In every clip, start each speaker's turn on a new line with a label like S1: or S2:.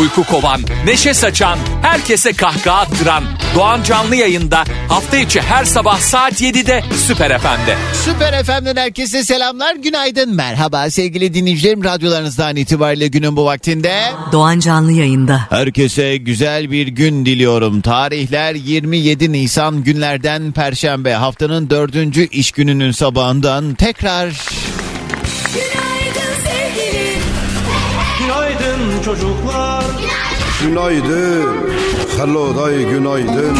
S1: Uyku kovan, neşe saçan, herkese kahkaha attıran Doğan Canlı yayında hafta içi her sabah saat 7'de Süper FM'de.
S2: Süper FM'den herkese selamlar, günaydın, merhaba sevgili dinleyicilerim. Radyolarınızdan itibariyle günün bu vaktinde.
S3: Doğan Canlı yayında.
S2: Herkese güzel bir gün diliyorum. Tarihler 27 Nisan günlerden Perşembe. Haftanın dördüncü iş gününün sabahından tekrar...
S4: Günaydın
S5: çocuklar.
S6: Günaydın. Hello day günaydın.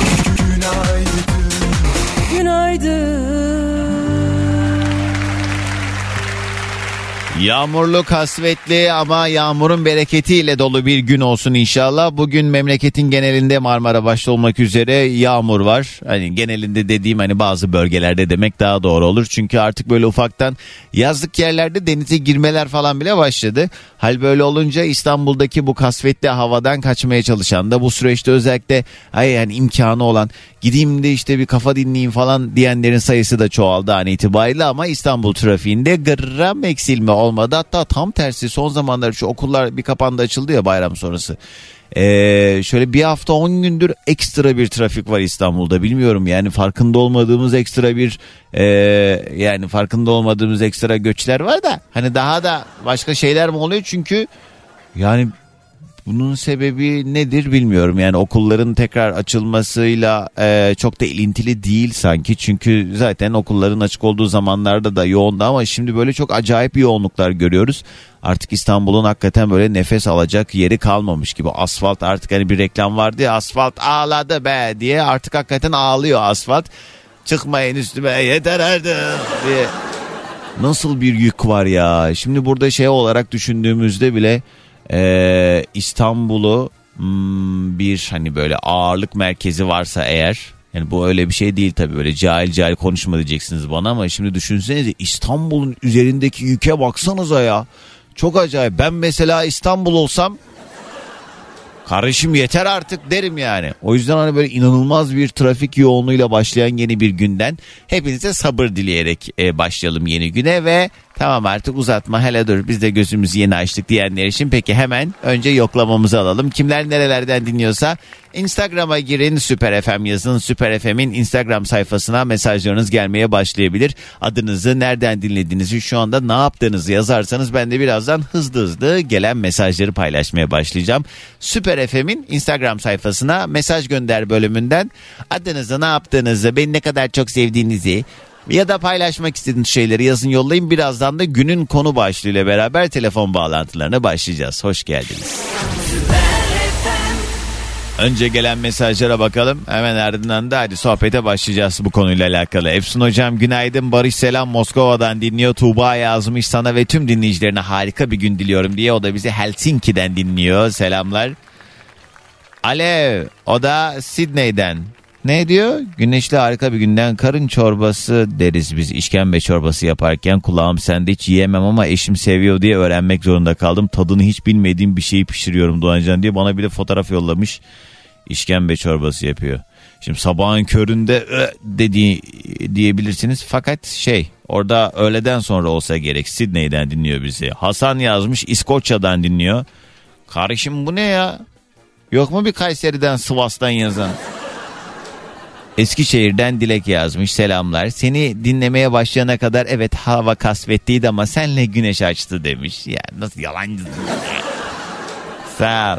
S2: Yağmurlu, kasvetli ama yağmurun bereketiyle dolu bir gün olsun inşallah. Bugün memleketin genelinde Marmara başta olmak üzere yağmur var. Hani genelinde dediğim hani bazı bölgelerde demek daha doğru olur. Çünkü artık böyle ufaktan yazlık yerlerde denize girmeler falan bile başladı. Hal böyle olunca İstanbul'daki bu kasvetli havadan kaçmaya çalışan da bu süreçte özellikle ay yani imkanı olan gideyim de işte bir kafa dinleyeyim falan diyenlerin sayısı da çoğaldı an itibariyle ama İstanbul trafiğinde gram eksilme olmadı. Hatta tam tersi son zamanlar şu okullar bir kapandı açıldı ya bayram sonrası. Ee, şöyle bir hafta 10 gündür ekstra bir trafik var İstanbul'da bilmiyorum yani farkında olmadığımız ekstra bir e, yani farkında olmadığımız ekstra göçler var da hani daha da başka şeyler mi oluyor çünkü yani bunun sebebi nedir bilmiyorum. Yani okulların tekrar açılmasıyla e, çok da ilintili değil sanki. Çünkü zaten okulların açık olduğu zamanlarda da yoğundu ama şimdi böyle çok acayip yoğunluklar görüyoruz. Artık İstanbul'un hakikaten böyle nefes alacak yeri kalmamış gibi. Asfalt artık hani bir reklam vardı ya asfalt ağladı be diye artık hakikaten ağlıyor asfalt. Çıkmayın üstüme yeter artık diye. Nasıl bir yük var ya. Şimdi burada şey olarak düşündüğümüzde bile ee, İstanbul'u hmm, bir hani böyle ağırlık merkezi varsa eğer yani bu öyle bir şey değil tabii böyle cahil cahil konuşma diyeceksiniz bana ama şimdi düşünsenize İstanbul'un üzerindeki yüke baksanıza ya. Çok acayip. Ben mesela İstanbul olsam Kardeşim yeter artık derim yani. O yüzden hani böyle inanılmaz bir trafik yoğunluğuyla başlayan yeni bir günden hepinize sabır dileyerek e, başlayalım yeni güne ve tamam artık uzatma hele dur biz de gözümüzü yeni açtık diyenler için peki hemen önce yoklamamızı alalım. Kimler nerelerden dinliyorsa Instagram'a girin Süper FM yazın Süper FM'in Instagram sayfasına mesajlarınız gelmeye başlayabilir. Adınızı nereden dinlediğinizi şu anda ne yaptığınızı yazarsanız ben de birazdan hızlı hızlı gelen mesajları paylaşmaya başlayacağım. Süper FM'in Instagram sayfasına mesaj gönder bölümünden adınızı ne yaptığınızı beni ne kadar çok sevdiğinizi ya da paylaşmak istediğiniz şeyleri yazın yollayın. Birazdan da günün konu başlığıyla beraber telefon bağlantılarına başlayacağız. Hoş geldiniz. Önce gelen mesajlara bakalım. Hemen ardından da hadi sohbete başlayacağız bu konuyla alakalı. Efsun hocam günaydın. Barış selam Moskova'dan dinliyor. Tuğba yazmış sana ve tüm dinleyicilerine harika bir gün diliyorum diye. O da bizi Helsinki'den dinliyor. Selamlar. Alev o da Sydney'den. Ne diyor? Güneşli harika bir günden karın çorbası deriz biz işkembe çorbası yaparken kulağım sende hiç yiyemem ama eşim seviyor diye öğrenmek zorunda kaldım. Tadını hiç bilmediğim bir şeyi pişiriyorum Doğancan diye bana bir de fotoğraf yollamış. İşkembe çorbası yapıyor. Şimdi sabahın köründe dediği diyebilirsiniz fakat şey orada öğleden sonra olsa gerek Sydney'den dinliyor bizi. Hasan yazmış İskoçya'dan dinliyor. Kardeşim bu ne ya? Yok mu bir Kayseri'den Sivas'tan yazan? Eskişehir'den Dilek yazmış selamlar. Seni dinlemeye başlayana kadar evet hava kasvetliydi ama senle güneş açtı demiş. Ya nasıl yalancı. Sağ ol.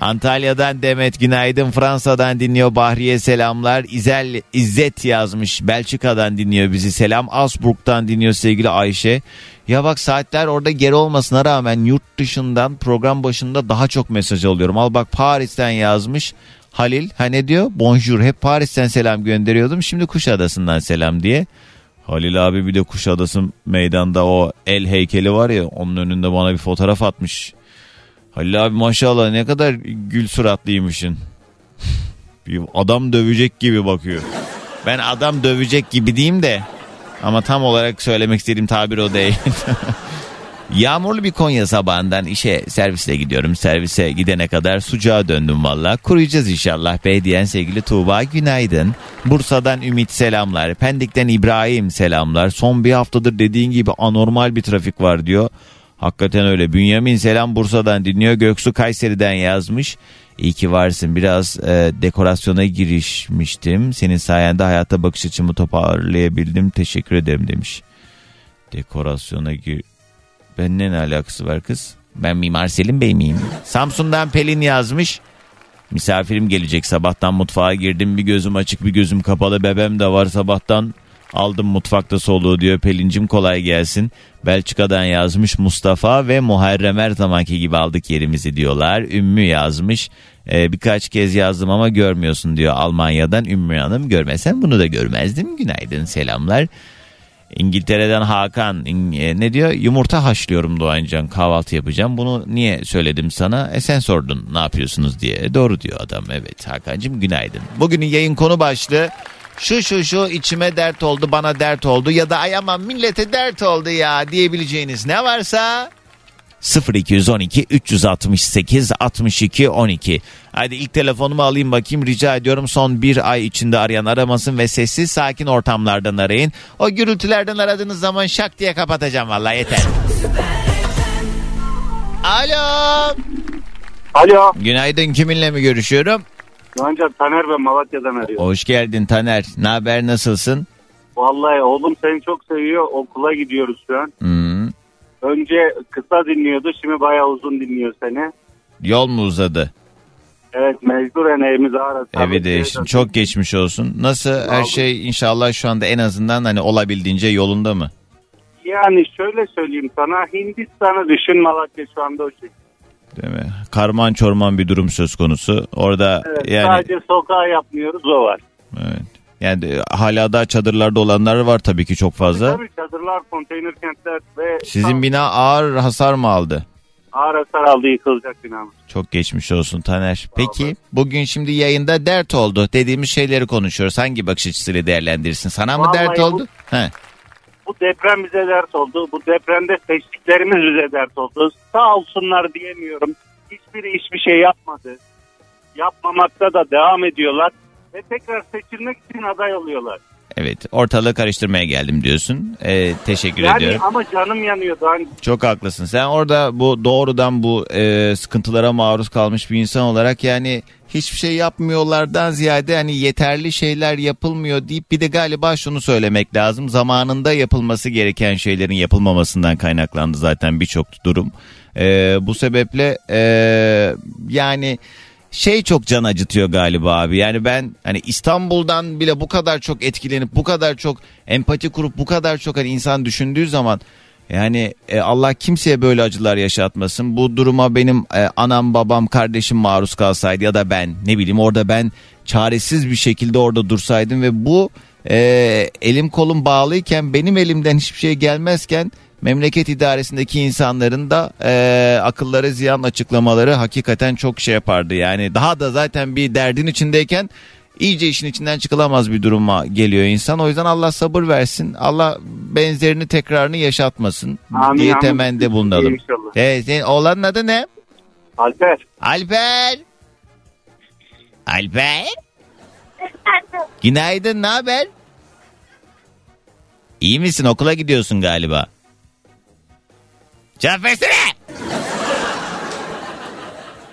S2: Antalya'dan Demet günaydın. Fransa'dan dinliyor Bahriye selamlar. İzel İzzet yazmış. Belçika'dan dinliyor bizi. Selam. Asburg'dan dinliyor sevgili Ayşe. Ya bak saatler orada geri olmasına rağmen yurt dışından program başında daha çok mesaj alıyorum. Al bak Paris'ten yazmış. Halil ha ne diyor? Bonjour hep Paris'ten selam gönderiyordum. Şimdi Kuşadası'ndan selam diye. Halil abi bir de Kuşadası meydanda o el heykeli var ya onun önünde bana bir fotoğraf atmış. Halil abi maşallah ne kadar gül suratlıymışsın. bir adam dövecek gibi bakıyor. Ben adam dövecek gibi diyeyim de ama tam olarak söylemek istediğim tabir o değil. Yağmurlu bir Konya sabahından işe servisle gidiyorum. Servise gidene kadar sucuğa döndüm valla. Kuruyacağız inşallah be diyen sevgili Tuğba günaydın. Bursa'dan Ümit selamlar. Pendik'ten İbrahim selamlar. Son bir haftadır dediğin gibi anormal bir trafik var diyor. Hakikaten öyle. Bünyamin selam Bursa'dan dinliyor. Göksu Kayseri'den yazmış. İyi ki varsın. Biraz e, dekorasyona girişmiştim. Senin sayende hayata bakış açımı toparlayabildim. Teşekkür ederim demiş. Dekorasyona gir... Benimle ne alakası var kız? Ben Mimar Selim Bey miyim? Samsun'dan Pelin yazmış. Misafirim gelecek sabahtan mutfağa girdim bir gözüm açık bir gözüm kapalı bebem de var sabahtan aldım mutfakta soluğu diyor Pelincim kolay gelsin. Belçika'dan yazmış Mustafa ve Muharrem her gibi aldık yerimizi diyorlar. Ümmü yazmış Ee, birkaç kez yazdım ama görmüyorsun diyor Almanya'dan Ümmü Hanım görmesen bunu da görmezdim günaydın selamlar. İngiltere'den Hakan e, ne diyor? Yumurta haşlıyorum Doğancan kahvaltı yapacağım. Bunu niye söyledim sana? E sen sordun ne yapıyorsunuz diye. E, doğru diyor adam evet Hakan'cığım günaydın. Bugünün yayın konu başlığı şu şu şu içime dert oldu bana dert oldu ya da ay millete dert oldu ya diyebileceğiniz ne varsa 0212 368 62 12. Hadi ilk telefonumu alayım bakayım rica ediyorum son bir ay içinde arayan aramasın ve sessiz sakin ortamlardan arayın. O gürültülerden aradığınız zaman şak diye kapatacağım vallahi yeter. Alo.
S3: Alo.
S2: Günaydın kiminle mi görüşüyorum?
S3: Ancak Taner ben Malatya'dan arıyorum.
S2: Hoş geldin Taner. Ne haber nasılsın?
S3: Vallahi oğlum seni çok seviyor. Okula gidiyoruz şu an.
S2: Hmm.
S3: Önce kısa dinliyordu. Şimdi bayağı uzun dinliyor seni.
S2: Yol mu uzadı?
S3: Evet mecburen evimize aradı.
S2: Evi değiştin. Çok geçmiş olsun. Nasıl her
S3: olun.
S2: şey inşallah şu anda en azından hani olabildiğince yolunda mı?
S3: Yani şöyle söyleyeyim sana. Hindistan'ı düşün Malatya şu anda o şey.
S2: Değil mi? Karman çorman bir durum söz konusu. Orada
S3: Evet,
S2: yani
S3: Sadece sokağa yapmıyoruz o var.
S2: evet. Yani de- hala da çadırlarda olanlar var tabii ki çok fazla.
S3: Tabii çadırlar, konteyner kentler ve
S2: Sizin bina ağır hasar mı aldı?
S3: ağır hasar aldı yıkılacak binamız.
S2: Çok geçmiş olsun Taner. Peki bugün şimdi yayında dert oldu dediğimiz şeyleri konuşuyoruz. Hangi bakış açısıyla değerlendirirsin? Sana mı
S3: Vallahi
S2: dert
S3: bu-
S2: oldu? He.
S3: Bu deprem bize dert oldu. Bu depremde seçtiklerimiz bize dert oldu. Sağ olsunlar diyemiyorum. Hiçbiri hiçbir şey yapmadı. Yapmamakta da devam ediyorlar. Ve tekrar seçilmek için aday oluyorlar.
S2: Evet ortalığı karıştırmaya geldim diyorsun. Ee, teşekkür
S3: Yani
S2: ediyorum.
S3: ama canım yanıyordu. Hani
S2: Çok haklısın. Sen orada bu doğrudan bu e, sıkıntılara maruz kalmış bir insan olarak yani hiçbir şey yapmıyorlardan ziyade hani yeterli şeyler yapılmıyor deyip bir de galiba şunu söylemek lazım. Zamanında yapılması gereken şeylerin yapılmamasından kaynaklandı zaten birçok durum. E, bu sebeple e, yani şey çok can acıtıyor galiba abi. Yani ben hani İstanbul'dan bile bu kadar çok etkilenip bu kadar çok empati kurup bu kadar çok hani insan düşündüğü zaman yani e, Allah kimseye böyle acılar yaşatmasın. Bu duruma benim e, anam babam kardeşim maruz kalsaydı ya da ben ne bileyim orada ben çaresiz bir şekilde orada dursaydım ve bu e, elim kolum bağlıyken benim elimden hiçbir şey gelmezken memleket idaresindeki insanların da e, akılları ziyan açıklamaları hakikaten çok şey yapardı. Yani daha da zaten bir derdin içindeyken iyice işin içinden çıkılamaz bir duruma geliyor insan. O yüzden Allah sabır versin. Allah benzerini tekrarını yaşatmasın
S3: Amin,
S2: diye
S3: amin.
S2: temennide bulunalım.
S3: İnşallah.
S2: Evet, senin oğlanın adı ne?
S3: Alper
S2: Alper. Alper. Günaydın, ne haber? İyi misin? Okula gidiyorsun galiba. Cevap versene.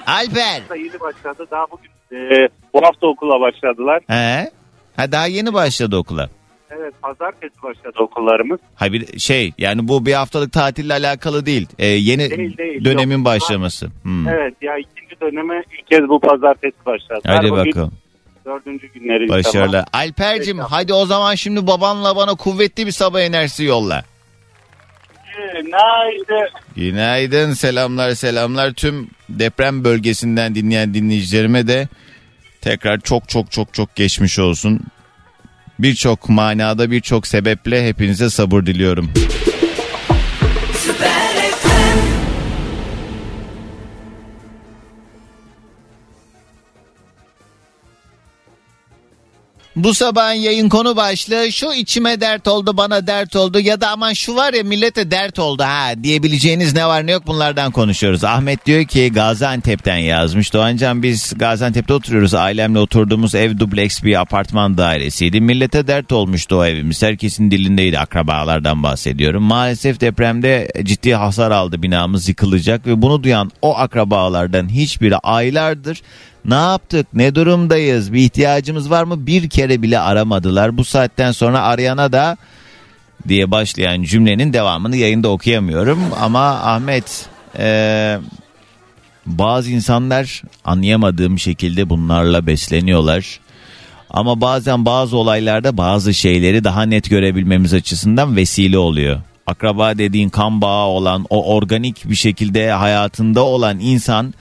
S2: Alper.
S3: yeni başladı. Daha bugün e, bu hafta okula başladılar.
S2: He? Ha daha yeni başladı okula.
S3: Evet pazartesi başladı okullarımız.
S2: Ha bir şey yani bu bir haftalık tatille alakalı değil. Ee, yeni
S3: Değil, değil.
S2: dönemin
S3: Yok.
S2: başlaması. Hmm.
S3: Evet ya ikinci döneme ilk kez bu pazartesi başladı.
S2: Hadi
S3: Bugün
S2: bakalım.
S3: Dördüncü günleri.
S2: Başarılar. Alper'cim
S3: Peki.
S2: hadi o zaman şimdi babanla bana kuvvetli bir sabah enerjisi yolla.
S3: Günaydın.
S2: Günaydın selamlar selamlar tüm deprem bölgesinden dinleyen dinleyicilerime de tekrar çok çok çok çok geçmiş olsun. Birçok manada birçok sebeple hepinize sabır diliyorum. Bu sabahın yayın konu başlığı şu içime dert oldu bana dert oldu ya da aman şu var ya millete dert oldu ha diyebileceğiniz ne var ne yok bunlardan konuşuyoruz. Ahmet diyor ki Gaziantep'ten yazmış. Doğancan biz Gaziantep'te oturuyoruz. Ailemle oturduğumuz ev dubleks bir apartman dairesiydi. Millete dert olmuştu o evimiz. Herkesin dilindeydi akrabalardan bahsediyorum. Maalesef depremde ciddi hasar aldı binamız yıkılacak ve bunu duyan o akrabalardan hiçbiri aylardır ne yaptık? Ne durumdayız? Bir ihtiyacımız var mı? Bir kere bile aramadılar. Bu saatten sonra arayana da diye başlayan cümlenin devamını yayında okuyamıyorum. Ama Ahmet eee, bazı insanlar anlayamadığım şekilde bunlarla besleniyorlar. Ama bazen bazı olaylarda bazı şeyleri daha net görebilmemiz açısından vesile oluyor. Akraba dediğin kan bağı olan o organik bir şekilde hayatında olan insan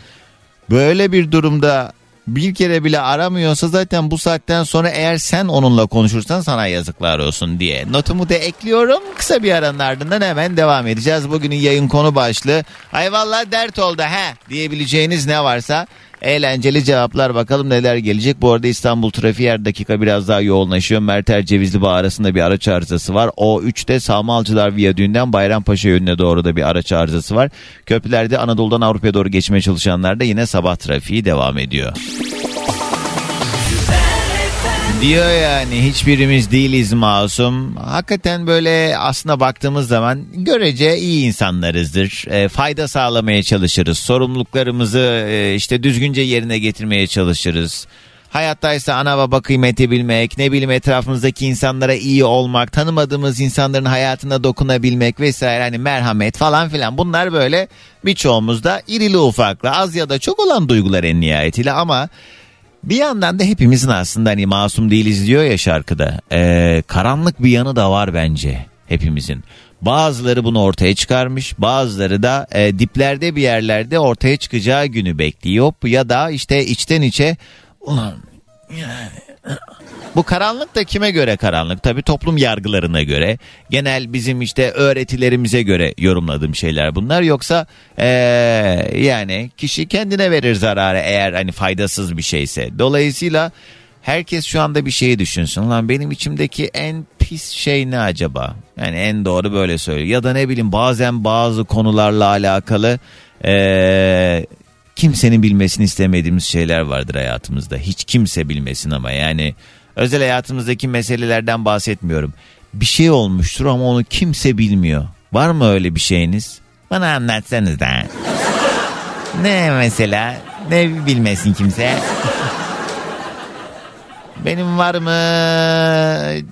S2: böyle bir durumda bir kere bile aramıyorsa zaten bu saatten sonra eğer sen onunla konuşursan sana yazıklar olsun diye. Notumu da ekliyorum. Kısa bir aranın ardından hemen devam edeceğiz. Bugünün yayın konu başlığı ay vallahi dert oldu he diyebileceğiniz ne varsa eğlenceli cevaplar bakalım neler gelecek. Bu arada İstanbul trafiği her dakika biraz daha yoğunlaşıyor. Merter Cevizli Bağ arasında bir araç arızası var. O 3'te Sağmalcılar Viyadüğü'nden Bayrampaşa yönüne doğru da bir araç arızası var. Köprülerde Anadolu'dan Avrupa'ya doğru geçmeye çalışanlar da yine sabah trafiği devam ediyor. Diyor yani hiçbirimiz değiliz masum. Hakikaten böyle aslına baktığımız zaman görece iyi insanlarızdır. E, fayda sağlamaya çalışırız. Sorumluluklarımızı e, işte düzgünce yerine getirmeye çalışırız. Hayattaysa ana baba kıymeti bilmek, ne bileyim etrafımızdaki insanlara iyi olmak, tanımadığımız insanların hayatına dokunabilmek vesaire hani merhamet falan filan bunlar böyle birçoğumuzda irili ufaklı az ya da çok olan duygular en nihayetiyle ama bir yandan da hepimizin aslında hani masum değiliz diyor ya şarkıda. Ee, karanlık bir yanı da var bence hepimizin. Bazıları bunu ortaya çıkarmış bazıları da e, diplerde bir yerlerde ortaya çıkacağı günü bekliyor. Ya da işte içten içe ulan yani bu karanlık da kime göre karanlık? Tabii toplum yargılarına göre. Genel bizim işte öğretilerimize göre yorumladığım şeyler bunlar. Yoksa ee, yani kişi kendine verir zararı eğer hani faydasız bir şeyse. Dolayısıyla herkes şu anda bir şeyi düşünsün. Lan benim içimdeki en pis şey ne acaba? Yani en doğru böyle söylüyor. Ya da ne bileyim bazen bazı konularla alakalı ee, kimsenin bilmesini istemediğimiz şeyler vardır hayatımızda. Hiç kimse bilmesin ama yani özel hayatımızdaki meselelerden bahsetmiyorum. Bir şey olmuştur ama onu kimse bilmiyor. Var mı öyle bir şeyiniz? Bana anlatsanız da. ne mesela? Ne bilmesin kimse? Benim var mı?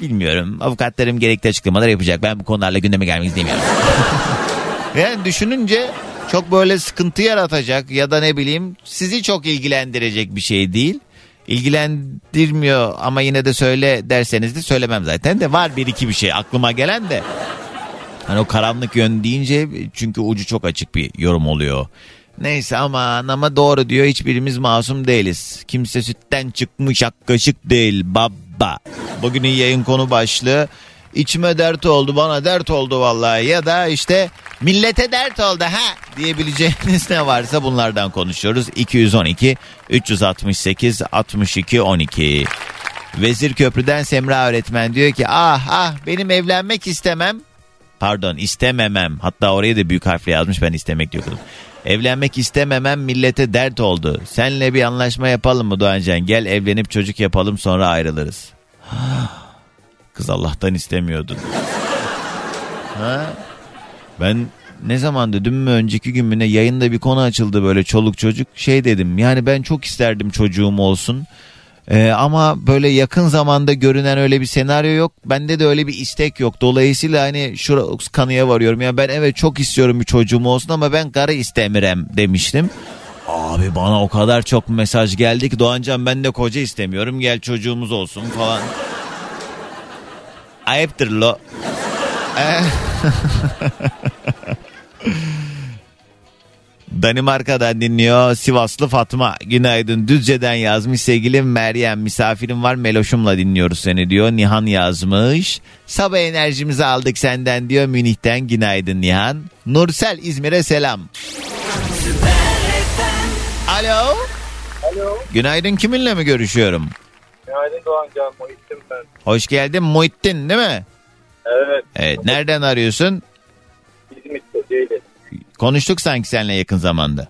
S2: Bilmiyorum. Avukatlarım gerekli açıklamalar yapacak. Ben bu konularla gündeme gelmek istemiyorum. yani düşününce çok böyle sıkıntı yaratacak ya da ne bileyim sizi çok ilgilendirecek bir şey değil. İlgilendirmiyor ama yine de söyle derseniz de söylemem zaten de var bir iki bir şey aklıma gelen de. Hani o karanlık yön deyince çünkü ucu çok açık bir yorum oluyor. Neyse aman ama doğru diyor hiçbirimiz masum değiliz. Kimse sütten çıkmış ak kaşık değil baba. Bugünün yayın konu başlığı içime dert oldu bana dert oldu vallahi ya da işte millete dert oldu ha diyebileceğiniz ne varsa bunlardan konuşuyoruz. 212 368 62 12 Vezir Köprü'den Semra öğretmen diyor ki ah ah benim evlenmek istemem pardon istememem hatta oraya da büyük harfle yazmış ben istemek diyordum. Evlenmek istememem millete dert oldu. Senle bir anlaşma yapalım mı Doğancan? Gel evlenip çocuk yapalım sonra ayrılırız. Kız Allah'tan istemiyordun. Ha? Ben ne zamandı dün mü önceki gün mü ne yayında bir konu açıldı böyle çoluk çocuk şey dedim yani ben çok isterdim çocuğum olsun Ee, ama böyle yakın zamanda görünen öyle bir senaryo yok bende de öyle bir istek yok dolayısıyla hani şu kanıya varıyorum ya ben evet çok istiyorum bir çocuğum olsun ama ben karı istemirem demiştim. Abi bana o kadar çok mesaj geldi ki Doğancan ben de koca istemiyorum gel çocuğumuz olsun falan. Ayıptır lo. Danimarka'dan dinliyor Sivaslı Fatma. Günaydın Düzce'den yazmış sevgilim Meryem. Misafirim var Meloş'umla dinliyoruz seni diyor. Nihan yazmış. Sabah enerjimizi aldık senden diyor Münih'ten. Günaydın Nihan. Nursel İzmir'e selam. Alo.
S7: Alo.
S2: Günaydın kiminle mi görüşüyorum?
S7: Günaydın Sayın Doğancan Muhittin ben.
S2: Hoş geldin Muhittin değil mi?
S7: Evet.
S2: Evet. Nereden arıyorsun?
S7: İzmit'te değiliz.
S2: Konuştuk sanki seninle yakın zamanda.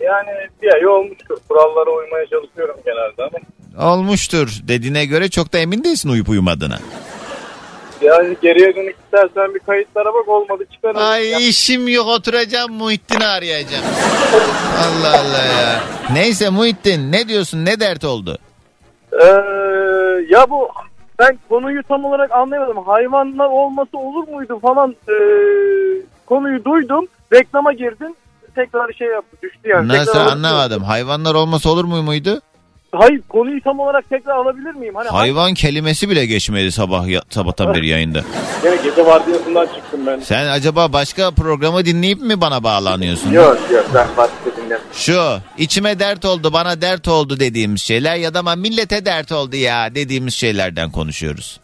S7: Yani bir ay olmuştur. Kurallara uymaya çalışıyorum genelde ama.
S2: Olmuştur dediğine göre çok da emin değilsin uyup uyumadığına.
S7: Yani geriye dönük istersen bir kayıtlara bak olmadı çıkarım.
S2: Ay işim yok oturacağım Muhittin'i arayacağım. Allah Allah ya. Neyse Muhittin ne diyorsun ne dert oldu?
S7: Ee, ya bu ben konuyu tam olarak anlayamadım. Hayvanlar olması olur muydu falan ee, konuyu duydum. Reklama girdin. Tekrar şey yaptı düştü yani.
S2: Nasıl
S7: Tekrar
S2: anlamadım. Hayvanlar olmasa olur mu muydu?
S7: Hayır konuyu tam olarak tekrar alabilir miyim? Hani
S2: Hayvan kelimesi bile geçmedi sabah ya, sabahtan beri yayında.
S7: Gene gece vardiyasından çıktım ben.
S2: Sen acaba başka programı dinleyip mi bana bağlanıyorsun?
S7: Yok yok ben başka dinledim.
S2: Şu içime dert oldu bana dert oldu dediğimiz şeyler ya da ama millete dert oldu ya dediğimiz şeylerden konuşuyoruz.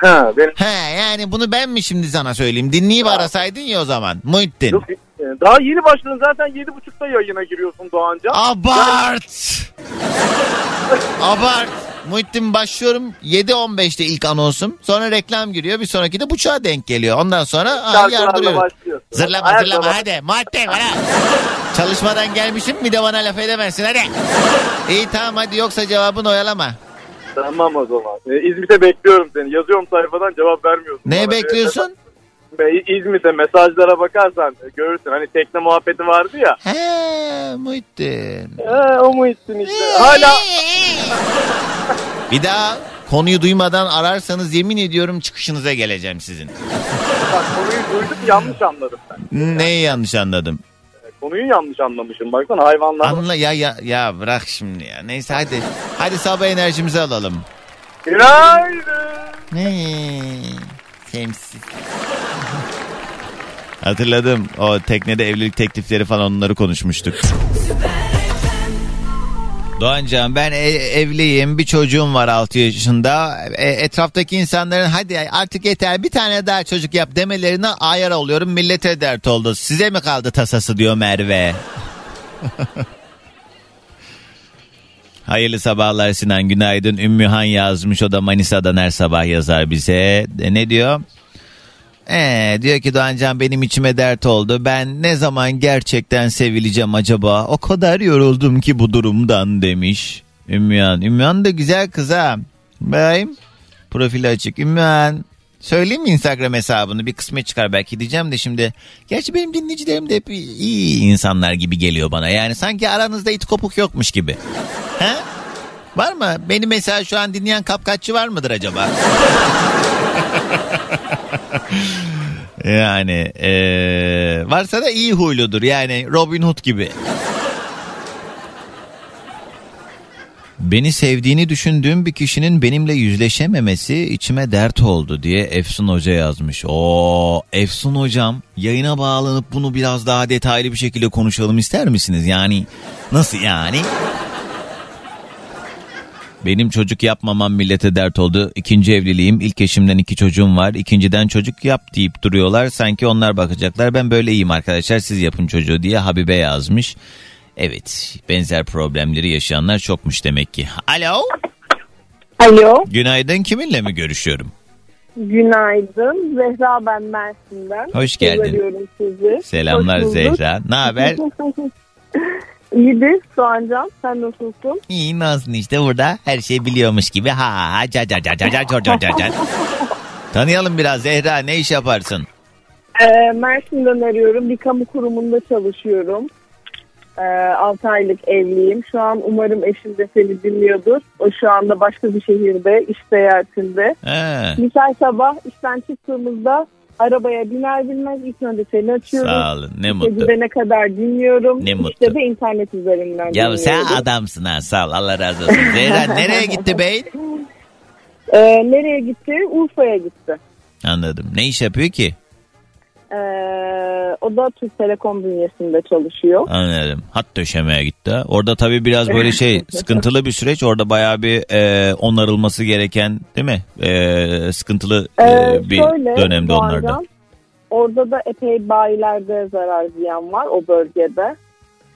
S7: Ha benim
S2: He yani bunu ben mi şimdi sana söyleyeyim? Dinleyip arasaydın ya o zaman. Muhittin.
S7: Yok, daha yeni başladın zaten yedi buçukta yayına giriyorsun Doğancan.
S2: Abart. Abart. Muhittin başlıyorum 7.15'te ilk anonsum. Sonra reklam giriyor. Bir sonraki de buçuğa denk geliyor. Ondan sonra ah, yardırıyorum. Zırlama
S7: Her
S2: zırlama
S7: zaman-
S2: hadi. Muhittin bana. Çalışmadan gelmişim bir de bana laf edemezsin hadi. İyi tamam hadi yoksa cevabını oyalama.
S7: Tamam o zaman. Ee, İzmit'e bekliyorum seni. Yazıyorum sayfadan cevap vermiyorsun.
S2: Neye
S7: bana.
S2: bekliyorsun?
S7: İzmit'e mesajlara bakarsan e, görürsün. Hani tekne muhabbeti vardı ya.
S2: He Muhittin.
S7: Ee, o muhittin işte. Hala
S2: Bir daha konuyu duymadan ararsanız yemin ediyorum çıkışınıza geleceğim sizin.
S7: bak, konuyu duyduk yanlış anladım ben.
S2: Neyi yanlış anladım?
S7: Konuyu yanlış anlamışım. Baksana hayvanlar.
S2: Anla ya ya ya bırak şimdi ya. Neyse hadi. Hadi sabah enerjimizi alalım.
S7: Günaydın.
S2: Ne? Semsiz. Hatırladım. O teknede evlilik teklifleri falan onları konuşmuştuk. Doğancan ben e- evliyim bir çocuğum var 6 yaşında E, etraftaki insanların hadi artık yeter bir tane daha çocuk yap demelerine ayar oluyorum millete dert oldu size mi kaldı tasası diyor Merve. Hayırlı sabahlar Sinan günaydın Ümmühan yazmış o da Manisa'dan her sabah yazar bize E, ne diyor? Ee, diyor ki Doğancan benim içime dert oldu. Ben ne zaman gerçekten sevileceğim acaba? O kadar yoruldum ki bu durumdan demiş. Ümmühan. Ümmühan da güzel kız ha. Bayım. Profili açık. Ümmühan. Söyleyeyim mi Instagram hesabını? Bir kısmet çıkar belki diyeceğim de şimdi. Gerçi benim dinleyicilerim de hep iyi insanlar gibi geliyor bana. Yani sanki aranızda it kopuk yokmuş gibi. He? Var mı? Beni mesela şu an dinleyen kapkaççı var mıdır acaba? Yani eee, varsa da iyi huyludur yani Robin Hood gibi. Beni sevdiğini düşündüğüm bir kişinin benimle yüzleşememesi içime dert oldu diye Efsun Hoca yazmış. Oo Efsun Hocam yayına bağlanıp bunu biraz daha detaylı bir şekilde konuşalım ister misiniz? Yani nasıl yani? Benim çocuk yapmamam millete dert oldu. İkinci evliliğim. İlk eşimden iki çocuğum var. İkinciden çocuk yap deyip duruyorlar. Sanki onlar bakacaklar. Ben böyle iyiyim arkadaşlar siz yapın çocuğu diye Habibe yazmış. Evet benzer problemleri yaşayanlar çokmuş demek ki. Alo.
S8: Alo,
S2: Günaydın kiminle mi görüşüyorum?
S8: günaydın. Zehra ben Mersin'den.
S2: Hoş geldin.
S8: Sizi.
S2: Selamlar
S8: Hoş bulduk.
S2: Zehra. Ne haber?
S8: İyidir Soğancan, sen nasılsın?
S2: İyi Nazlı işte burada her şey biliyormuş gibi. Ha ha ca ca ca ca ca ca ca ca. Tanıyalım biraz Zehra ne iş yaparsın?
S8: Ee, Mersin'den arıyorum. Bir kamu kurumunda çalışıyorum. Ee, 6 aylık evliyim. Şu an umarım eşim de seni dinliyordur. O şu anda başka bir şehirde, iş seyahatinde.
S2: Ha,
S8: Misal sabah işten çıktığımızda arabaya biner binmez ilk önce seni açıyorum.
S2: sağ olun ne mutlu.
S8: gidene kadar dinliyorum.
S2: Ne mutlu.
S8: İşte de internet üzerinden
S2: Ya
S8: dinliyorum.
S2: sen adamsın ha sağ ol Allah razı olsun. Zehra nereye gitti bey?
S8: Ee, nereye gitti? Urfa'ya gitti.
S2: Anladım. Ne iş yapıyor ki?
S8: Ee, o da Türk Telekom bünyesinde çalışıyor.
S2: Anladım. Hat döşemeye gitti. Orada tabii biraz böyle şey sıkıntılı bir süreç. Orada bayağı bir e, onarılması gereken değil mi? E, sıkıntılı e,
S8: Ee,
S2: bir
S8: şöyle,
S2: dönemde onlarda.
S8: Orada da epey bayilerde zarar ziyan var o bölgede.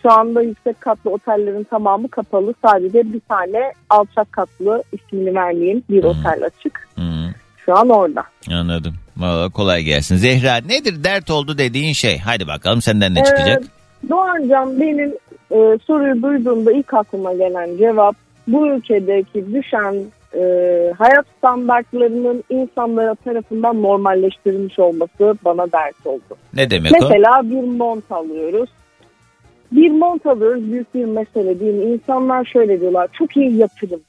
S8: Şu anda yüksek katlı otellerin tamamı kapalı. Sadece bir tane alçak katlı ismini vermeyeyim bir otel açık.
S2: Hı,
S8: Şu an orada.
S2: anladım. Vallahi kolay gelsin. Zehra nedir dert oldu dediğin şey? Hadi bakalım senden ne
S8: Ee,
S2: çıkacak?
S8: Doğancan benim e, soruyu duyduğumda ilk aklıma gelen cevap bu ülkedeki düşen e, hayat standartlarının insanlara tarafından normalleştirilmiş olması bana dert oldu.
S2: Ne demek o?
S8: Mesela bir mont alıyoruz. Bir mont alıyoruz büyük bir mesele değil mi? İnsanlar şöyle diyorlar çok iyi yatırım.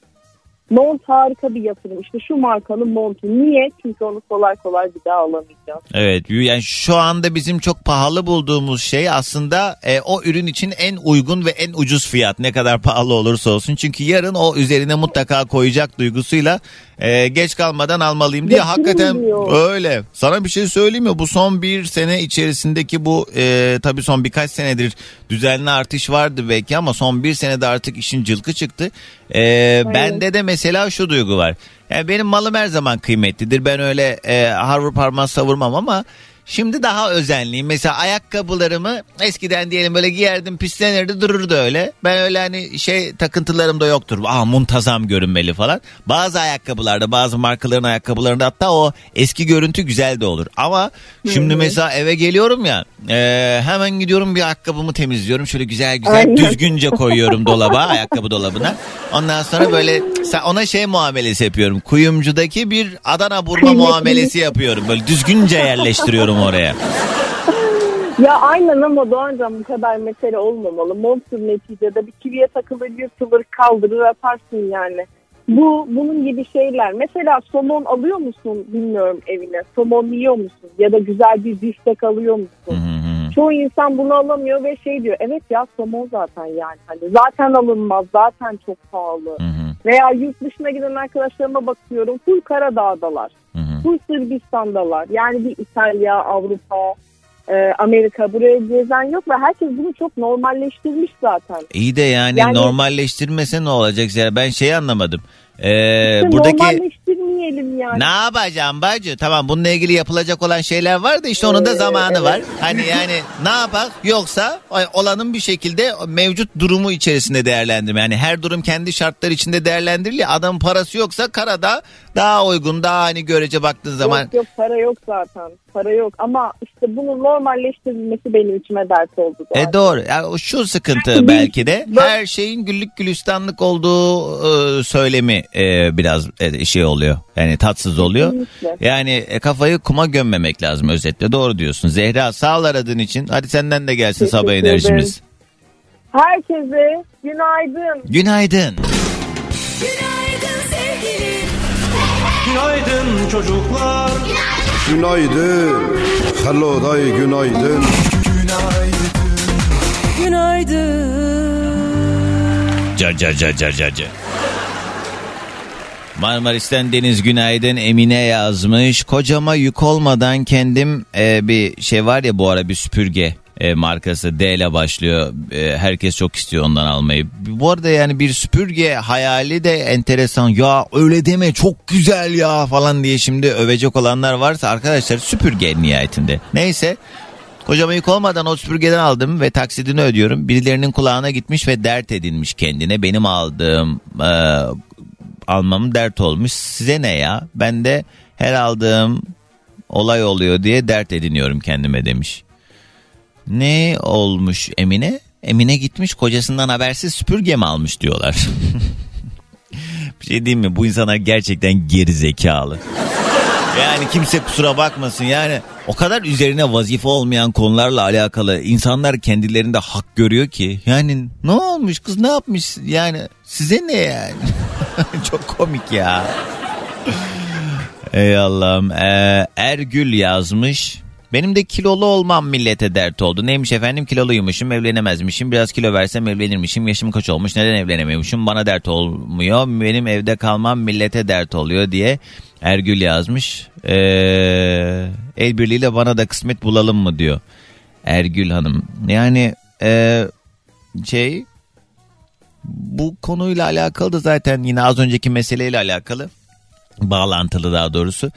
S8: Mont harika bir yatırım. İşte şu markanın montu. Niye? Çünkü onu kolay kolay bir daha alamayacağız.
S2: Evet yani şu anda bizim çok pahalı bulduğumuz şey aslında e, o ürün için en uygun ve en ucuz fiyat ne kadar pahalı olursa olsun. Çünkü yarın o üzerine mutlaka koyacak duygusuyla e, geç kalmadan almalıyım diye hakikaten
S8: diyor.
S2: öyle. Sana bir şey söyleyeyim mi? Bu son bir sene içerisindeki bu e, tabii son birkaç senedir düzenli artış vardı belki ama son bir senede artık işin cılkı çıktı. E, bende de mesela şu duygu var. Yani benim malım her zaman kıymetlidir. Ben öyle e, harvur parmağı savurmam ama şimdi daha özenliyim. Mesela ayakkabılarımı eskiden diyelim böyle giyerdim pislenirdi dururdu öyle. Ben öyle hani şey takıntılarım da yoktur. Aa muntazam görünmeli falan. Bazı ayakkabılarda bazı markaların ayakkabılarında hatta o eski görüntü güzel de olur. Ama şimdi mesela eve geliyorum ya e, hemen gidiyorum bir ayakkabımı temizliyorum. Şöyle güzel güzel
S8: Aynen.
S2: düzgünce koyuyorum dolaba ayakkabı dolabına. Ondan sonra böyle ona şey muamelesi yapıyorum. Kuyumcudaki bir Adana burma muamelesi yapıyorum. Böyle düzgünce yerleştiriyorum oraya.
S8: Ya aynen ama Doğancan bu kadar mesele olmamalı. Monster neticede bir kiviye takılır yırtılır kaldırır atarsın yani. Bu bunun gibi şeyler. Mesela somon alıyor musun bilmiyorum evine. Somon yiyor musun? Ya da güzel bir biftek alıyor musun?
S2: Hı hı.
S8: Çoğu insan bunu alamıyor ve şey diyor. Evet ya somon zaten yani. Hani zaten alınmaz. Zaten çok pahalı.
S2: Hı hı.
S8: Veya yurt dışına giden arkadaşlarıma bakıyorum. Full Karadağ'dalar.
S2: Hı.
S8: Full Sırbistan'dalar. Yani bir İtalya, Avrupa, e, Amerika buraya gezen yok ve herkes bunu çok normalleştirmiş zaten.
S2: İyi de yani,
S8: Yani-
S2: normalleştirmese ne olacak? Ya ben şeyi anlamadım. Ee,
S8: İşte
S2: buradaki
S8: Normalleştirmeyelim yani.
S2: ne yapacağım bacı? Tamam bununla ilgili yapılacak olan şeyler var da işte onun da
S8: Ee,
S2: zamanı
S8: evet.
S2: var. Hani yani ne yapak? Yoksa olanın bir şekilde mevcut durumu içerisinde değerlendirme. Yani her durum kendi şartları içinde değerlendiriliyor. Adamın parası yoksa karada daha uygun, daha hani görece baktığın zaman
S8: Yok yok para yok zaten. Para yok ama işte bunun normalleştirilmesi benim içime dert oldu.
S2: E doğru. Yani şu sıkıntı
S8: Belki
S2: de her şeyin güllük gülistanlık olduğu e, söylemi e, biraz e, şey oluyor. Yani tatsız oluyor.
S8: Kesinlikle.
S2: Yani e, kafayı kuma gömmemek lazım özetle. Doğru diyorsun. Zehra sağ ol aradığın için. Hadi senden de gelsin
S8: Teşekkür
S2: sabah enerjimiz.
S8: Herkese. Günaydın.
S2: Günaydın
S4: Günaydın
S5: çocuklar
S6: Günaydın. Hello day günaydın.
S4: Günaydın.
S2: Car car car car car car. Marmaris'ten Deniz Günaydın Emine yazmış. Kocama yük olmadan kendim e, bir şey var ya bu ara bir süpürge e, markası D ile başlıyor. E, herkes çok istiyor ondan almayı. Bu arada yani bir süpürge hayali de enteresan. Ya öyle deme çok güzel ya falan diye şimdi övecek olanlar varsa arkadaşlar süpürge nihayetinde. Neyse Kocama yük olmadan o süpürgeden aldım ve taksidini ödüyorum. Birilerinin kulağına gitmiş ve dert edinmiş kendine. Benim aldığım e, almam dert olmuş. Size ne ya? Ben de her aldığım olay oluyor diye dert ediniyorum kendime demiş. Ne olmuş Emine? Emine gitmiş kocasından habersiz süpürge mi almış diyorlar. Bir şey diyeyim mi? Bu insanlar gerçekten geri zekalı. Yani kimse kusura bakmasın yani o kadar üzerine vazife olmayan konularla alakalı insanlar kendilerinde hak görüyor ki yani ne olmuş kız ne yapmış yani size ne yani çok komik ya. Ey Allah'ım Ee, Ergül yazmış benim de kilolu olmam millete dert oldu. Neymiş efendim kiloluymuşum evlenemezmişim. Biraz kilo versem evlenirmişim. Yaşım kaç olmuş neden evlenemiyormuşum. Bana dert olmuyor. Benim evde kalmam millete dert oluyor diye Ergül yazmış. Ee, el birliğiyle bana da kısmet bulalım mı diyor. Ergül Hanım. Yani e, şey bu konuyla alakalı da zaten yine az önceki meseleyle alakalı bağlantılı daha doğrusu.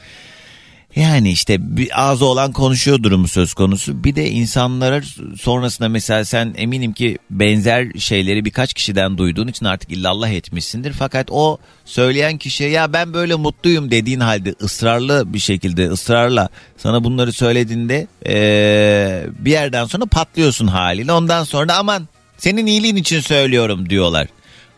S2: Yani işte bir ağzı olan konuşuyor durumu söz konusu. Bir de insanlara sonrasında mesela sen eminim ki benzer şeyleri birkaç kişiden duyduğun için artık illallah etmişsindir. Fakat o söyleyen kişiye ya ben böyle mutluyum dediğin halde ısrarlı bir şekilde ısrarla sana bunları söylediğinde eee, bir yerden sonra patlıyorsun haliyle. Ondan sonra aman senin iyiliğin için söylüyorum diyorlar.